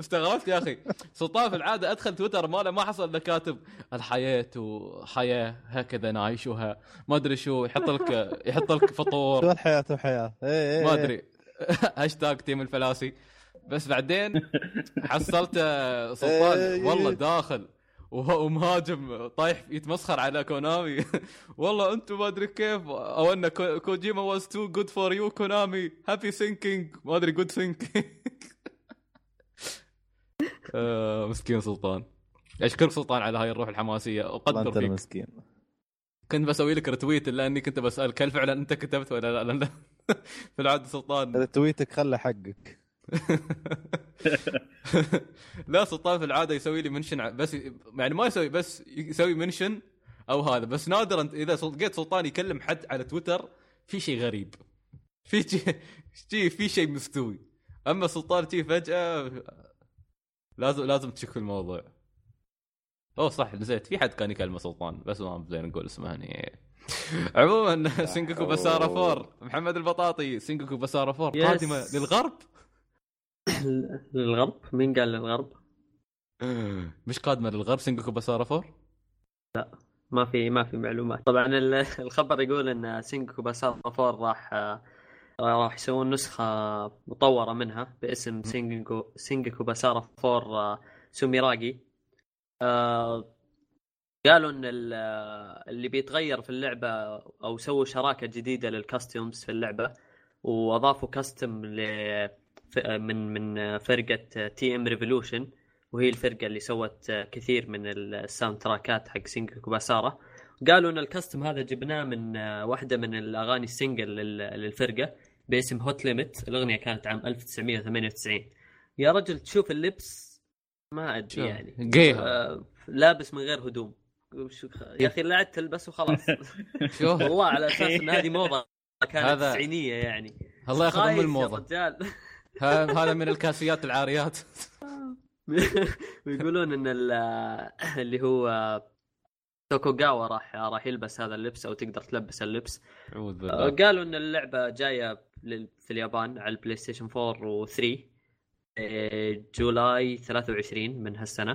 استغربت يا أخي. سلطان في العادة أدخل تويتر ماله ما حصل إلا كاتب الحياة وحياة هكذا نعيشها. ما أدري شو يحط لك يحط لك شو فطور الحياة؟ وحياه إيه إيه. ما إيه. أدري. hashtag team الفلاسي. بس بعدين حصلت سلطان. والله داخل. وهو مهاجم طايح يتمسخر على كونامي. والله أنتم ما أدري كيف. أو أن كو- كوجيما was too good for you كونامي. happy thinking ما أدري good thinking مسكين سلطان. أشكرك سلطان على هاي الروح الحماسية. أقدر فيك. المسكين. كنت بسوي لك retweet إلا أني كنت بسالك هل فعلا أنت كتبت ولا لا؟ لأن في العادة سلطان. هذا tweet ك خله حقك. لا سلطان في العادة يسوي لي mention بس يعني ما يسوي بس يسوي mention أو هذا. بس نادرا إذا لقيت سلطان يكلم حد على تويتر في شيء غريب. في شيء شي في شيء مستوي. أما سلطان تي فجأة لازم لازم تشك في الموضوع. أوه صح نسيت. في حد كان يكلمه سلطان بس ما زين نقول اسمه هني. عموما سينجوكو بسارة four. محمد البطاطي سينجوكو بسارة four. قادمة للغرب؟ للغرب مين قال للغرب؟ مش قادمة للغرب سينجوكو بسارة four؟ ما في ما في معلومات. طبعا ال- الخبر يقول إن سينجوكو باسارا 4 راح آه، راح يسوون نسخة مطورة منها باسم سينجوكو سينجوكو باسارا 4 آه، سوميراجي. آه، قالوا إن ال- آه، اللي بيتغير في اللعبة أو سووا شراكة جديدة لل costumes في اللعبة وأضافوا costume ل من من فرقة T.M. Revolution وهي الفرقة اللي سوت كثير من ال soundtrack ات حق سينجوكو باسارا قالوا إن ال costume هذا جبناه من واحدة من الأغاني ال single لل- للفرقة باسم Hot Limit الأغنية كانت عام 1998 يا رجل تشوف اللبس ما أدري يعني. آه، لابس من غير هدوم. يا أخي لا عاد تلبس وخلاص والله على أساس إن هذه موضة كانت تسعينية يعني. الله ياخذ أم يا الموضة. هذا من الكاسيات العاريات. ويقولون إن ال- اللي هو توكوغاوا راح راح يلبس هذا اللبس أو تقدر تلبس اللبس. أعوذ آه، بالله. قالوا إن اللعبة جاية لل- في اليابان على البلاي ستيشن 4 و3 July 23 من هالسنة.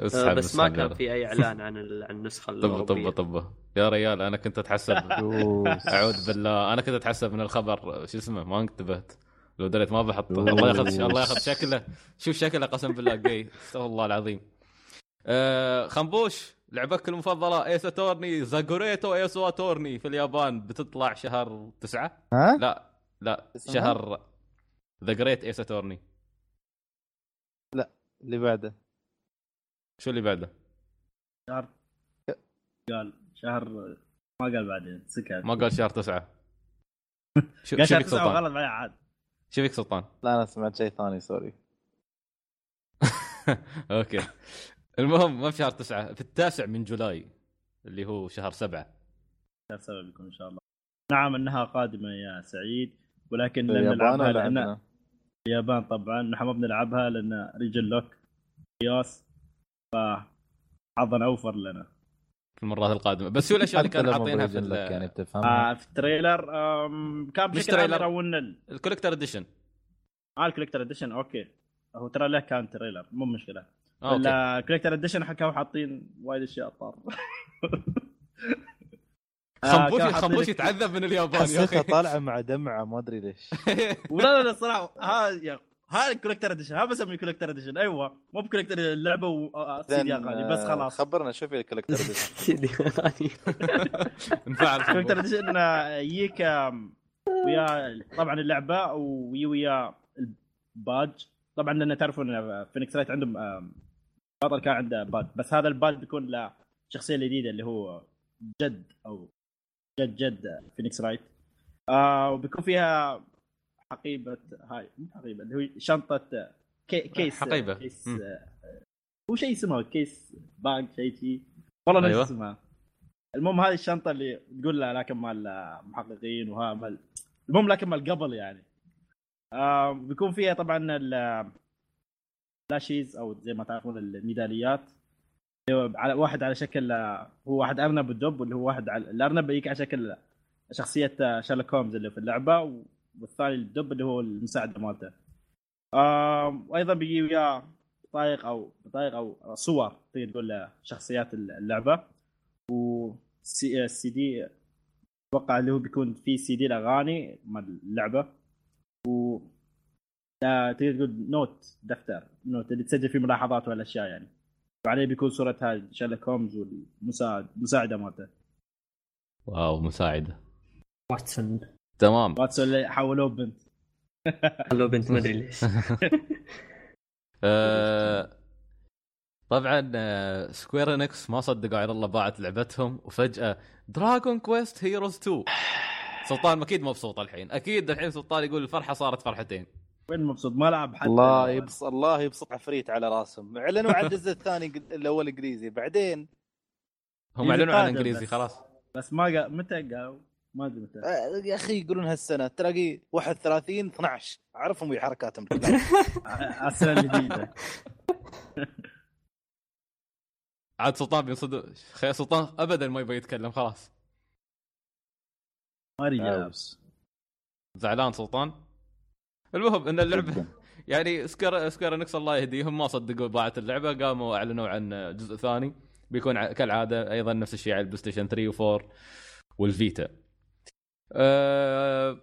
آه، اسحب بس ما كان. في أي إعلان عن ال- عن النسخة طب طب طب. يا ريال أنا كنت أتحسب. أعوذ بالله أنا كنت أتحسب من الخبر. شو اسمه؟ ما انتبهت. لو دريت ما بحطه. الله ياخذ الله ياخذ شكله. شوف شكله قسم بالله جاي. استغفر الله العظيم. آه خنبوش لعبتك المفضلة Ace Attorney the great Ace Attorney في اليابان. بتطلع شهر تسعة؟ ها؟ لا لا؟ شهر the great Ace Attorney اللي بعده. شو اللي بعده؟ شهر قال شهر ما قال بعدين سكت ما قال شهر تسعة. شو قال شهر تسعة بعدين عاد. شو فيك سلطان؟ لا أنا سمعت شيء ثاني sorry. Okay. المهم ما في شهر تسعة؟ في التاسع من July اللي هو شهر سبعة. شهر سبعة بيكون إن شاء الله. نعم إنها قادمة يا سعيد ولكن لن نلعبها لأن؟ اليابان طبعا. نحن ما بنلعبها لأن region lock قياس ف حظا أوفر لنا. في المرات القادمة. بس شو الأشياء اللي كانوا حاطينها في لك يعني بتفهمها آه في ال trailer كان مش بشكل عام. يرون ال collector edition. آه ال collector edition okay. هو ترى له كان trailer مو مشكلة. Okay. ال collector edition كانوا حاطين وايد أشياء طار. آه، خنبوش كانوا حاطين خنبوش لك- يتعذب من اليابان يا أخي. طالعه مع دمعة ما أدري ليش. ولا لا لا الصراحه ها يا هاي ال collector edition ها بسميه collector edition أيوه مو ب collector اللعبه وسيدي اغاني بس آه، خلاص. خبرنا شو في الكوليكتر سيدي غني. انفعل collector خنبوش. edition آه، يجيك آم، ويا طبعا اللعبة ويجي ويا البادج. طبعا لأن تعرفون إن فينيكس رايت عندهم بطل كان عنده باد بس هذا الباد بيكون له شخصية جديده اللي هو جد أو جد جد فينيكس رايت آه وبيكون فيها حقيبة هاي مو حقيبة اللي هو شنطة كي كيس حقيبة. كيس. آه، هو شيء اسمه كيس باج شيء شيء والله أيوة. اسمها المهم هذه الشنطة اللي تقول لها لكن مال محققين وها مال المهم لكن مال قبل يعني آه بيكون فيها طبعا ال plushies أو زي ما تعرفون الميداليات على واحد على شكل هو واحد أرنب والدب واللي هو واحد على الأرنب يجيك على شكل شخصية شارلوك هومز اللي في اللعبة والثاني الدب اللي هو المساعدة مالته. آه وأيضا بيجي وياه بطايق أو بطايق أو صور تقدر تقول شخصيات اللعبة. و C CD أتوقع اللي هو بيكون في سي دي الأغاني مال اللعبة. و تقدر تقول note دفتر. note اللي تسجل فيه ملاحظات والأشياء يعني. وعليه بيكون صوره هاي شارلوك هومز والمساعد المساعده مالته. واو مساعدة. واتسون تمام. واتسون اللي حولوه بنت خلوه بنت ما أدري ليش. آه، طبعا آه، Square Enix ما صدقوا على الله باعت لعبتهم وفجأة Dragon Quest Heroes 2 سلطان أكيد مبسوط الحين. أكيد الحين سلطان يقول الفرحة صارت فرحتين. وين مبسوط؟ ما لعب حتى. الله يبص الله يبسط عفريت على راسهم. أعلنوا عن الجزء الثاني الأول إنجليزي. بعدين هم أعلنوا عن إنجليزي بس. خلاص بس ما قال متى قالوا ما أدري متى. آه، يا أخي يقولون هالسنة تلاقي 31 12 اعرفهم حركاتهم. على السنة الجديده عاد سلطان بينصدق خي سلطان ابدا ما يبغى يتكلم خلاص. ما رجع عاوز. زعلان سلطان. المهم إن اللعبه. يعني Square Square Enix الله يهديهم ما صدقوا باعت اللعبة قاموا أعلنوا عن جزء ثاني. بيكون كالعادة أيضا نفس الشيء على ال PlayStation 3 و4 وال Vita. أه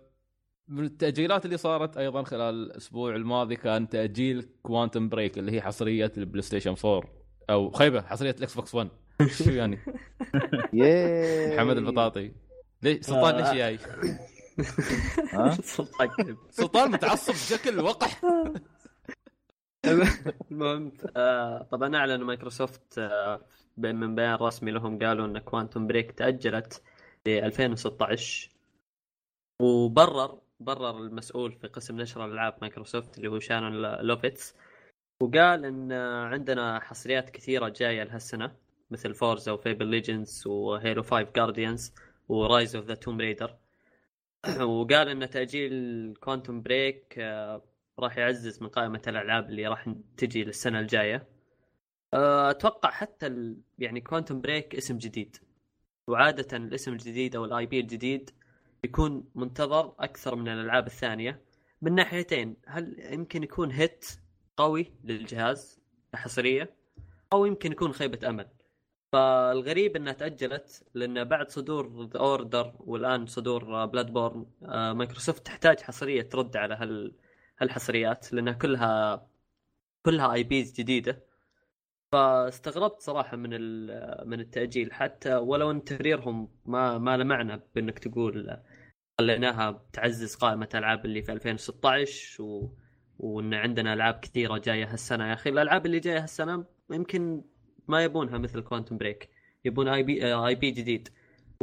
من التأجيلات اللي صارت أيضا خلال الأسبوع الماضي كان تأجيل Quantum Break اللي هي حصرية ال PlayStation 4 أو خيبة حصرية ال Xbox 1 شو يعني؟ محمد البطاطي ليش سلطان ليش جاي؟ ها؟ سلطان. سلطان متعصب بشكل وقح المهم آه طبعا اعلن مايكروسوفت آه بين- من بيان رسمي لهم قالوا إن Quantum Break تأجلت ل 2016 وبرر برر المسؤول في قسم نشر الالعاب مايكروسوفت اللي هو Shannon Loftis وقال إن عندنا حصريات كثيرة جاية لهالسنة مثل Forza و Fable Legends و Halo 5 Guardians و Rise of the Tomb Raider وقال إن تأجيل Quantum Break آه، راح يعزز من قائمة الألعاب اللي راح تجي للسنة الجاية آه، أتوقع حتى. يعني Quantum Break اسم جديد وعادة الاسم الجديد أو ال IP الجديد يكون منتظر أكثر من الألعاب الثانية. من ناحيتين هل يمكن يكون hit قوي للجهاز حصريه أو يمكن يكون خيبة أمل. فالغريب إنها تأجلت لأن بعد صدور The Order والآن صدور Bloodborne Microsoft تحتاج حصرية ترد على هال هالحصريات لأنها كلها كلها IPs جديدة. فاستغربت صراحة من من التأجيل. حتى ولو إن تبريرهم ما ما له معنى بإنك تقول خليناها تعزز قائمة ألعاب اللي في 2016 و... وإن عندنا ألعاب كثيرة جاية هالسنة. يا أخي الألعاب اللي جاية هالسنة يمكن ما يبونها مثل Quantum Break يبون IP IP جديد.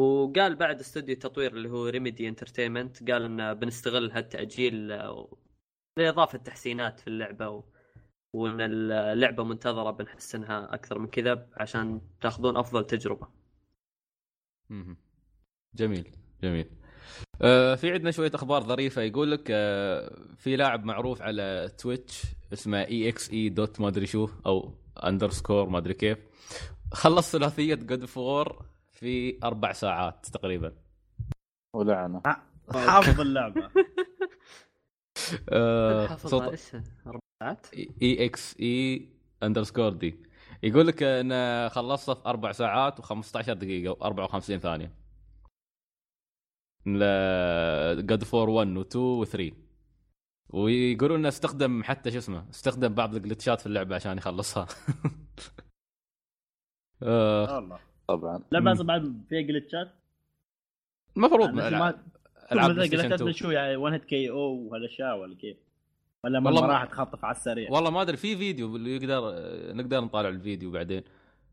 وقال بعد استوديو التطوير اللي هو Remedy Entertainment قال إن بنستغل هالتأجيل لإضافة تحسينات في اللعبة و... وإن اللعبة منتظرة بنحسنها أكثر من كذا عشان تاخذون أفضل تجربة. جميل جميل. آه في عندنا شوية أخبار ظريفة يقول لك آه في لاعب معروف على Twitch اسمه EXE dot ما أدري شو أو underscore ما أدري كيف. خلص ثلاثية God of War في أربع ساعات تقريبا. ولعنة. حافظ اللعبة. صوت ساعات؟ EXE underscore D. يقول لك انه خلصها في أربع ساعات و15 دقيقة و54 ثانية. God of War 1 و2 و3 ويقولون إنه استخدم حتى شو اسمه استخدم بعض الجلتشات في اللعبة عشان يخلصها. والله طبعا. لا بس بعد فيها جلتشات؟ المفروض من ألعاب ألعاب جلتشات شو يعني 1 hit KO وهالأشياء ولا كيف؟ ولا ما راح تخطف على السريع. والله ما أدري في فيديو اللي يقدر نقدر نطالع الفيديو بعدين.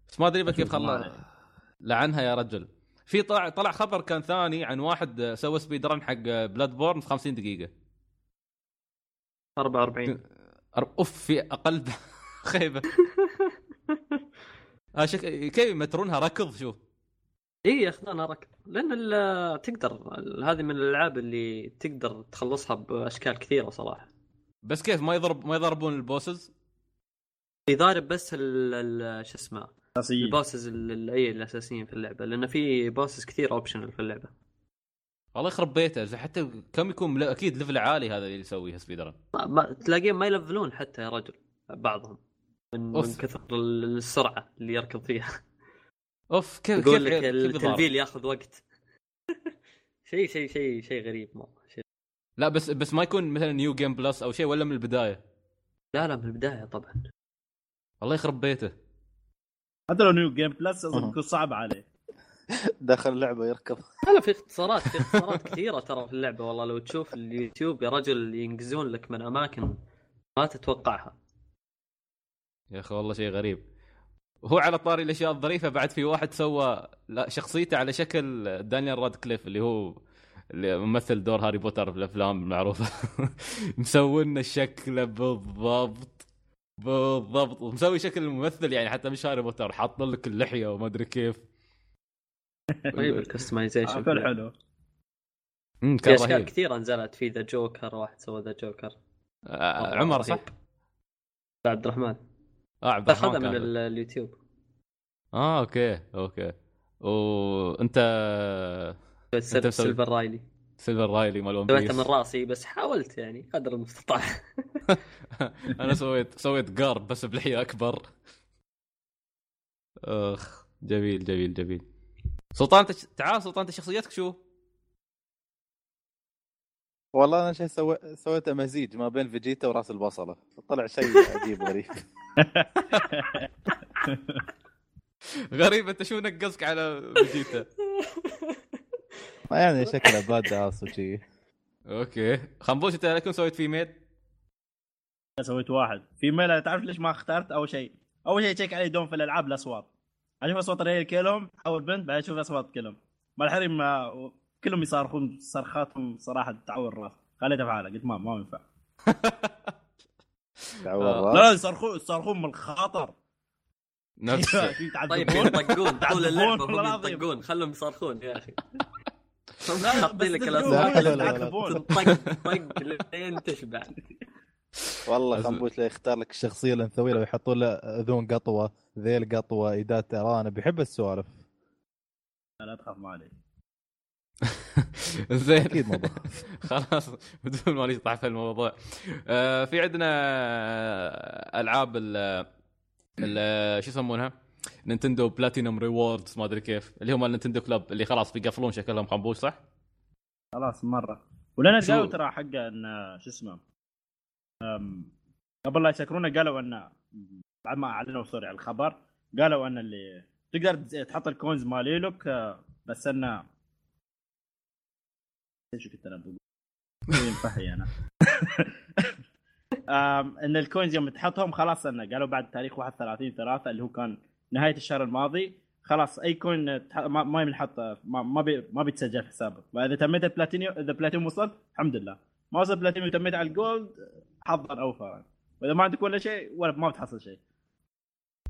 بس ما أدري كيف خلى لعنها يا رجل. في طلع طلع خبر كان ثاني عن واحد سوى speed run حق Bloodborne في 50 دقيقة. 44 أوف في أقل خيبة. آه شك... كيف يمترونها؟ ركض شوف اي ياخذونها ركض. لأن تقدر هذه من الألعاب اللي تقدر تخلصها بأشكال كثيرة صراحة. بس كيف ما يضرب ما يضربون ال bosses؟ يضارب بس شو اسمه الاساسيين ال bosses أي الأساسيين في اللعبة لأن في bosses كثير optional في اللعبة. والله يخرب بيته حتى كم يكون أكيد level عالي هذا اللي يسويها speed run ما, ما تلاقيهم ما يلفلون حتى يا رجل بعضهم. من, من كثر السرعة اللي يركض فيها. أوف كيف يقول لك التلفيل ياخذ وقت. شيء شيء شيء شيء غريب مرة. لا بس بس ما يكون مثلا New Game Plus أو شيء ولا من البداية. لا لا من البداية طبعا. الله يخرب بيته. حتى لو New Game Plus أظن بيكون صعب عليه. داخل اللعبة يركض. لا في اختصارات في اختصارات كثيرة ترى في اللعبة والله. لو تشوف اليوتيوب يا رجل ينقزون لك من أماكن ما تتوقعها. يا أخي والله شيء غريب. هو على طاري الأشياء الظريفة بعد في واحد سوى لا شخصيته على شكل دانيال رادكليف اللي هو اللي ممثل دور هاري بوتر في الأفلام المعروفه مسوي لنا شكله بالضبط بالضبط. ومسوي شكل الممثل يعني حتى مش هاري بوتر حاط لك اللحية وما أدري كيف. طيب ال customization. cool حلو. في أشياء كثيرة نزلت في The Joker واحد سوى The Joker آه عمر صح؟ عبد الرحمن. آه عبد الرحمن اخذها من اليوتيوب. آه okay okay. وأنت أنت سيلفر رايلي. سيلفر رايلي مال One سويتها من راسي بس حاولت يعني قدر المستطاع. أنا سويت سويت جارب بس بلحية أكبر. أخ جميل جميل جميل. سلطان تش... تعال سلطان شخصيتك شو؟ والله أنا شيء سوي... سويت مزيج ما بين فيجيتا وراس البصلة. طلع شيء عجيب غريب. غريب أنت شو نقصك على فيجيتا؟ ما يعني شكله badass وشي. okay. خنبوش أنت كم سويت female؟ سويت واحد. female تعرف ليش ما اخترت؟ أول شيء أول شيء تشيك عليه دوم في الألعاب الأصوات. أشوف أصوات الرجال كلهم أو البنت بعدين أشوف أصوات كلهم. ما الحريم كلهم يصارخون صرخاتهم صراحة تعور الراس. خليته في حاله قلت ما ما ينفع. دعوة آه. الراس. لا يصرخون يصرخون من الخاطر. نفس. الشيء. في طيب. يطقون طول اللعبة هم. يطقون خلهم يصرخون يا أخي. حاطين لك الاصوات. طق طق لين تشبع. والله خنبوش لا يختار لك الشخصيه الانثويه ويحطون له أذون قطوة ذيل قطوة إيدات أرانب بيحب السوالف. لا تخاف ما عليك. زين. أكيد موضوع. خلاص بدون ما نشطح في الموضوع. آه في عندنا ألعاب ال ال- شو يسمونها؟ نينتندو platinum rewards ما أدري كيف. اللي هم النينتندو club اللي خلاص بيقفلون شكلهم خنبوش صح؟ خلاص مرة. ولنا قالوا ترى حقه إن شو اسمه؟ قبل لا يسكرونه قالوا إن بعد ما أعلنوا sorry على الخبر قالوا إن اللي تقدر تحط ال coins مالي لك آه، بس انه إيش كنت أنا بقول؟ ينفحي أنا. إن ال coins يوم تحطهم خلاص انه قالوا بعد تاريخ 31 3 اللي هو كان نهاية الشهر الماضي. خلاص أي coin ما ما ينحط ما ما, بي ما بيتسجل في حسابك. واذا تميت البلاتينيوم إذا بلاتينيوم وصلت الحمد لله. ما وصل بلاتينيوم وتميت على ال gold حظا اوفر وإذا ما عندك ولا شيء ولا ما بتحصل شيء.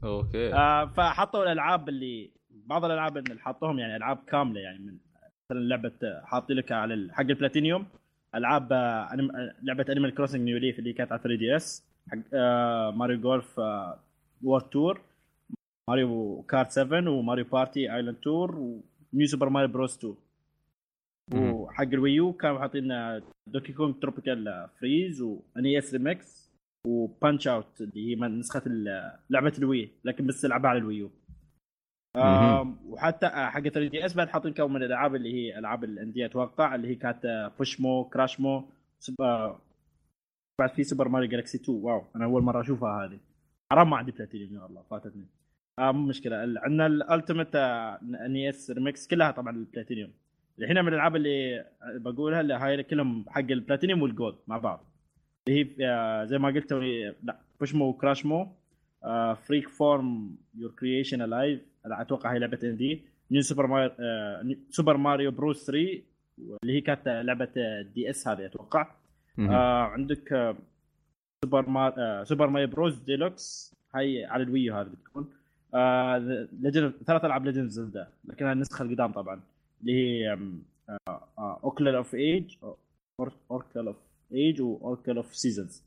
okay. آه فحطوا الألعاب اللي بعض الألعاب اللي حطوهم يعني ألعاب كاملة يعني من مثلا لعبة آه، حاطي لك على حق البلاتينيوم ألعاب آه، آه، لعبة Animal Crossing New Leaf اللي كانت على 3DS حق آه Mario Golf آه World Tour Mario Kart 7 و Mario Party Island Tour و New Super Mario Bros 2 مهم. وحق ال Wii U كانوا حاطين Donkey Kong Tropical Freeze و NES Remix و Punch-Out اللي هي نسخة لعبة ال Wii لكن بس تلعبها على ال Wii U. وحتى حق 3DS بعد حاطين كم من الألعاب اللي هي ألعاب ال indie أتوقع اللي هي كانت آه، Pushmo Crashmo. آه، بعد في Super Mario Galaxy 2 wow أنا أول مرة أشوفها هذه. حرام ما عندي بلاتينيوم يا الله فاتتني. آه مو مشكلة. عندنا ال Ultimate NES Remix كلها طبعا البلاتينيوم الحين من الألعاب اللي بقولها اللي هاي كلهم حق ال platinum وال gold مع بعض. اللي هي آه، زي ما قلت توي- لا Pushmo و Crashmo Freakyforms Your Creations Alive أتوقع هي لعبة ان دي New Super Mario Super Mario Bros 3 اللي هي كانت لعبة DS هذه أتوقع. آه عندك آه Super Mar آه Super Mario Bros Deluxe هاي على ال Wii U هذه بتكون. آه Legend ثلاث ألعاب Legend Zelda لكنها النسخة القدام طبعا اللي هي Oracle of Age Oracle of Age و Oracle of Seasons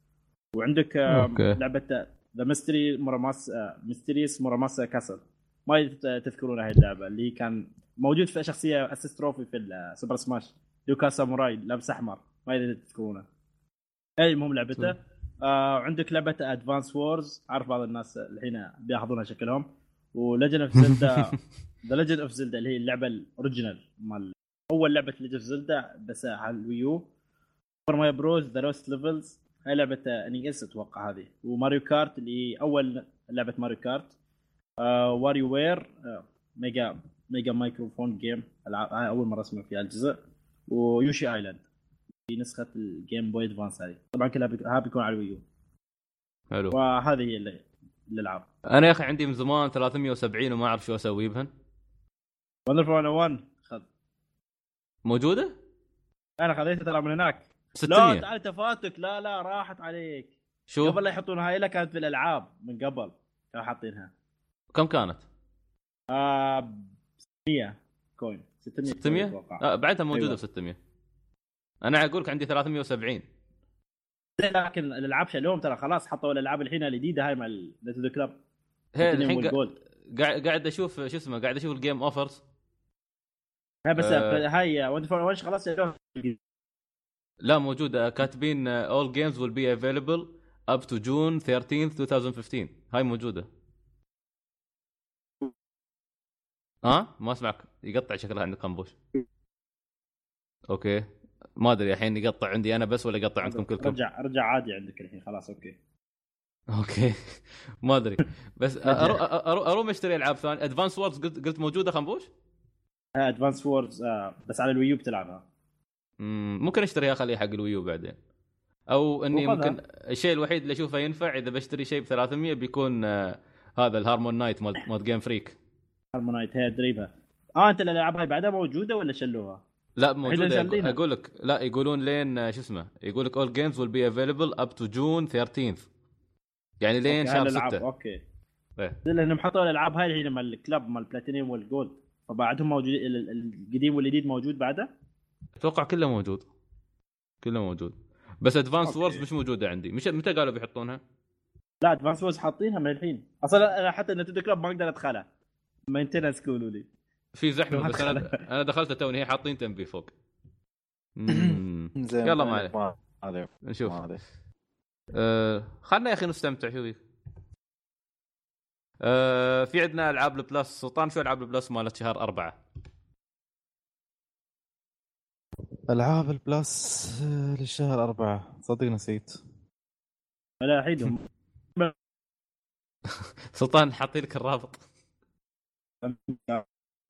وعندك آه. لعبة The Mystery Muramas Mysterious Murasame Castle ما تذكرون هاي اللعبة اللي كان موجود في شخصية assist trophy في ال Super Smash لوك ساموراي لابس أحمر. ما أدري تذكرونه. أي المهم لعبته آه عندك لعبة Advance Wars عارف بعض الناس الحين بياخذونها شكلهم. و Legend of Zelda The Legend of Zelda اللي هي اللعبة ال original مال أول لعبة Legend of Zelda بس على ال Wii U. Super Mario Bros The Lost Levels هاي لعبة NES أتوقع هذه. و Mario Kart اللي هي أول لعبة Mario Kart. آه WarioWare آه Mega Mega Microgames العاب هاي أول مرة أسمع فيها الجزء. و Yoshi Island في نسخة ال Game Boy Advance هذه. طبعا كلها بيك... ها بيكون على ال Wii U. حلو. وهذه هي اللي- الالعاب أنا يا أخي عندي من زمان 370 وما أعرف شو أسوي بهن Wonderful 101 خذ. موجودة؟ أنا خذيتها ترى من هناك. لا 600 تعال تفاتك. لا لا راحت عليك. شو؟ قبل لا يحطون هاي لا كانت في الألعاب من قبل. كانوا حاطينها. كم كانت؟ آه 600 coin 600 coin 600 أتوقع. آه بعدها موجودة أيوة. ب 600 أنا أقول لك عندي 370 لكن الألعاب شالوهم ترى خلاص حطوا الألعاب الحين الجديده هاي مال نينتندو club هي الحين قاعد قاعد أشوف شو اسمه قاعد أشوف ال game offers هاي بس آه. هاي Wonderful 101 خلاص شالوها لا موجودة. كاتبين all games will be available up to June 13th 2015 هاي موجودة. ها؟ ما أسمعك. يقطع شكلها عندك خنبوش okay. ما أدري الحين يقطع عندي أنا بس ولا يقطع عندكم كلكم؟ رجع رجع عادي عندك الحين خلاص okay. okay. ما أدري. بس أروح أشتري ألعاب ثانية. Advance Wars قلت قلت موجودة خنبوش؟ Advance Wars بس على ال Wii U بتلعبها مم، ممكن أشتريها اخليها حق ال Wii U بعدين. أو إني وخذها. ممكن الشيء الوحيد اللي أشوفه ينفع إذا بشتري شيء ب 300 بيكون آه، هذا ال HarmoKnight مال مال Game Freak HarmoKnight هي دريبها آه أنت الالعاب هاي بعدها موجودة ولا شلوها؟ لا موجوده شالينها. أقول لك لا يقولون لين آه، شو اسمه يقول لك all games will be available up to June 13th يعني لين شهر هالألعاب، 6 okay. إيه. لانهم حطوا الألعاب هاي الحين مال ال club مال ال Platinum وال Gold فبعدهم موجود ال- ال- القديم والجديد موجود بعده؟ أتوقع كله موجود. كله موجود. بس Advance. Wars مش موجودة عندي. مش متى قالوا بيحطونها؟ لا Advance Wars حاطينها من الحين. أصلا أنا حتى Nintendo Club ما أقدر أدخلها. maintenance يقولوا لي في زحمة بس أنا أنا دخلت توني هي حاطين تنبيه فوق. زين يلا ما عليه ما عليه. نشوف أه خلنا يا أخي نستمتع شو بيك أه في عندنا ألعاب ال Plus سلطان شو ألعاب ال Plus مالت شهر أربعة؟ ألعاب ال Plus آه، للشهر أربعة. صدق نسيت. لا الحين. سلطان حاطين لك الرابط.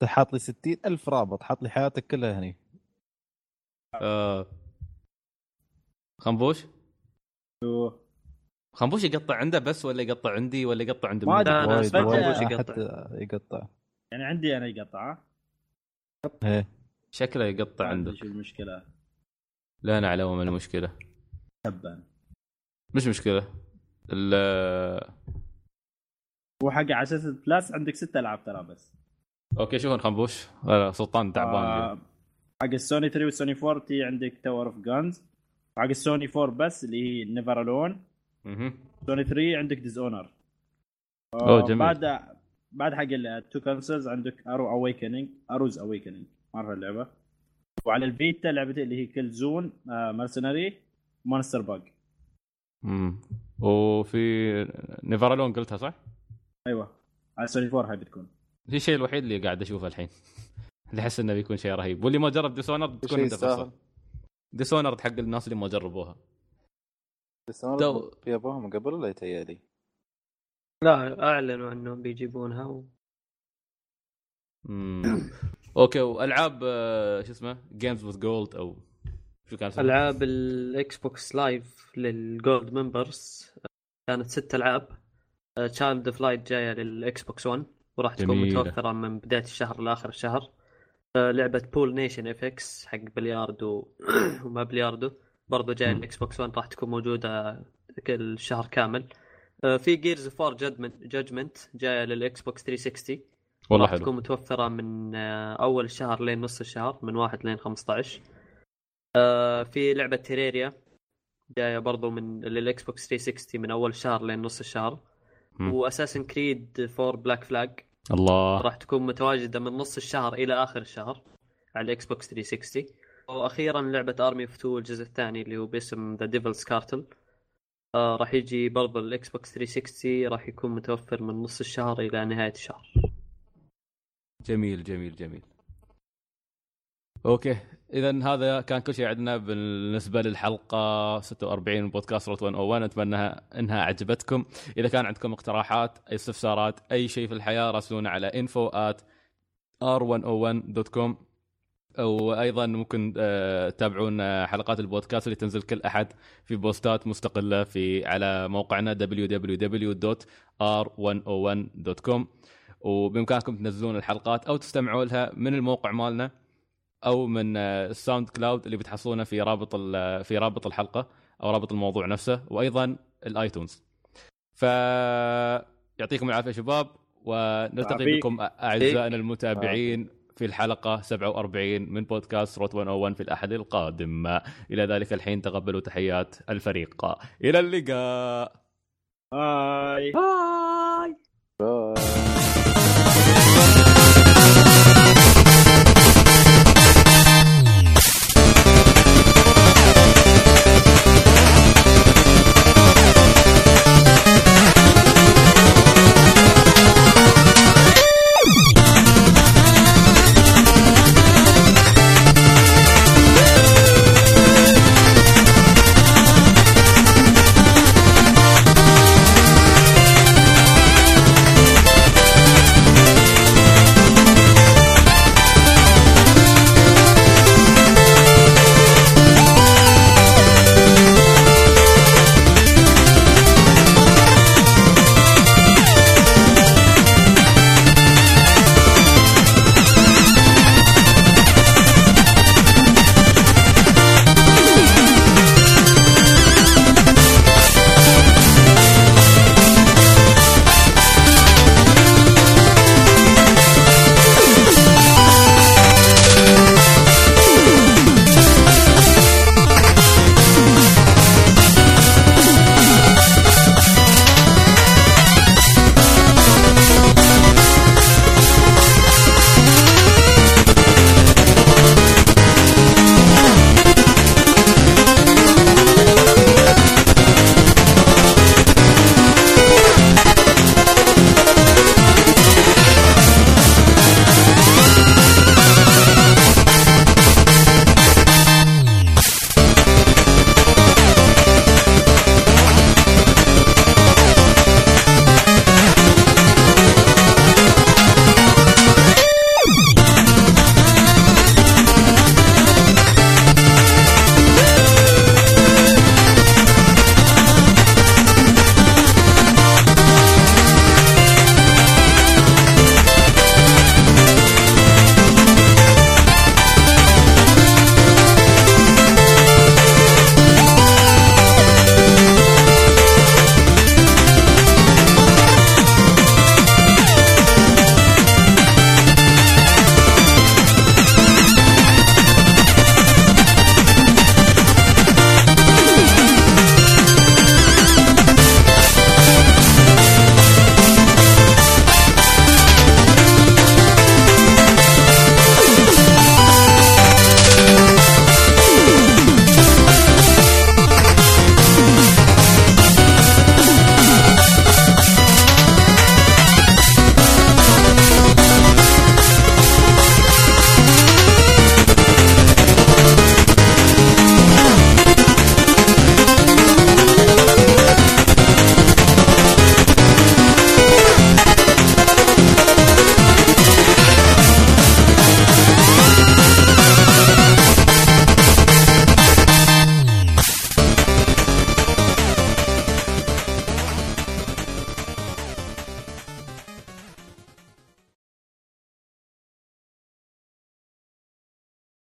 حاط لي ستين ألف رابط حاط لي حياتك كلها هني. أه. خنبوش؟ خنبوش يقطع عنده بس ولا يقطع عندي ولا يقطع عند ما أنا اسمع فجأة خنبوش يقطع يقطع. يعني عندي أنا يقطع ها؟ إيه شكله يقطع عندك. شو المشكلة. لا نعلم من المشكلة. تبا. مش مشكلة. ال هو حق على أساس البلاس عندك ست ألعاب ترى بس. okay شوفوا خنبوش سلطان تعبان آه،. حق السوني 3 والسوني 4 تي عندك Tower of Guns حق السوني 4 بس اللي هي Never Alone. سوني 3 عندك Dishonored أوه، جميل. بعد بعد حق ال two consoles عندك Aaru Awakening Aaru's Awakening اعرف اللعبة وعلى الفيتا لعبتين اللي هي Killzone Mercenary MonsterBag مم. وفي Never Alone قلتها صح؟ أيوه على سوني 4 هاي بتكون هي الشيء الوحيد اللي قاعد أشوفه الحين. اللي أحس إنه بيكون شيء رهيب. واللي ما جرب Dishonored تكون شيء أنت فرصه يستاهل Dishonored حق الناس اللي ما جربوها. أنا دو- في ابوها من قبل ولا يتهيألي؟ لا أعلنوا إنهم بيجيبونها و... okay وألعاب آه، شو اسمه؟ Games with Gold أو شو كان اسمه؟ ألعاب ال Xbox Live لل Gold members كانت ست ألعاب. Child of Light جاية لل Xbox 1 وراح تكون جميلة. متوفرة من بداية الشهر لآخر الشهر. آه، لعبة Pool Nation FX حق بلياردو وما بلياردو. برضو جاية مم. ال Xbox 1 راح تكون موجودة كل الشهر كامل. آه، في Gears of War Judgment جاية لل Xbox 360 والله راح حلو. تكون متوفرة من آه، أول الشهر لين نص الشهر من واحد لين 15 آه، في لعبة Terraria جاية برضو من لل Xbox 360 من أول الشهر لين نص الشهر. مم. و Assassin's Creed IV Black Flag الله. راح تكون متواجدة من نص الشهر إلى آخر الشهر على ال Xbox 360 وأخيرا لعبة Army of 2 الجزء الثاني اللي هو باسم The Devil's Cartel آه راح يجي برضو ال Xbox 360 راح يكون متوفر من نص الشهر إلى نهاية الشهر. جميل جميل جميل. okay. اذا هذا كان كل شيء عندنا بالنسبة للحلقة 46 من بودكاست روت 101 أتمنى إنها عجبتكم إذا كان عندكم اقتراحات أي استفسارات أي شيء في الحياة راسلونا على info at r101.com وأيضا ممكن آه، تتابعون آه، حلقات البودكاست اللي تنزل كل أحد في بوستات مستقلة في على موقعنا www.r101.com وبإمكانكم تنزلون الحلقات أو تستمعوا لها من الموقع مالنا. أو من آه، ال SoundCloud اللي بتحصلونه في رابط ال- في رابط الحلقة أو رابط الموضوع نفسه وأيضا ال iTunes. ف يعطيكم العافية شباب ونلتقي. بكم أعزائنا المتابعين في الحلقة 47 من بودكاست روت 101 في الأحد القادم. إلى ذلك الحين تقبلوا تحيات الفريق. إلى اللقاء. باي. باي. باي.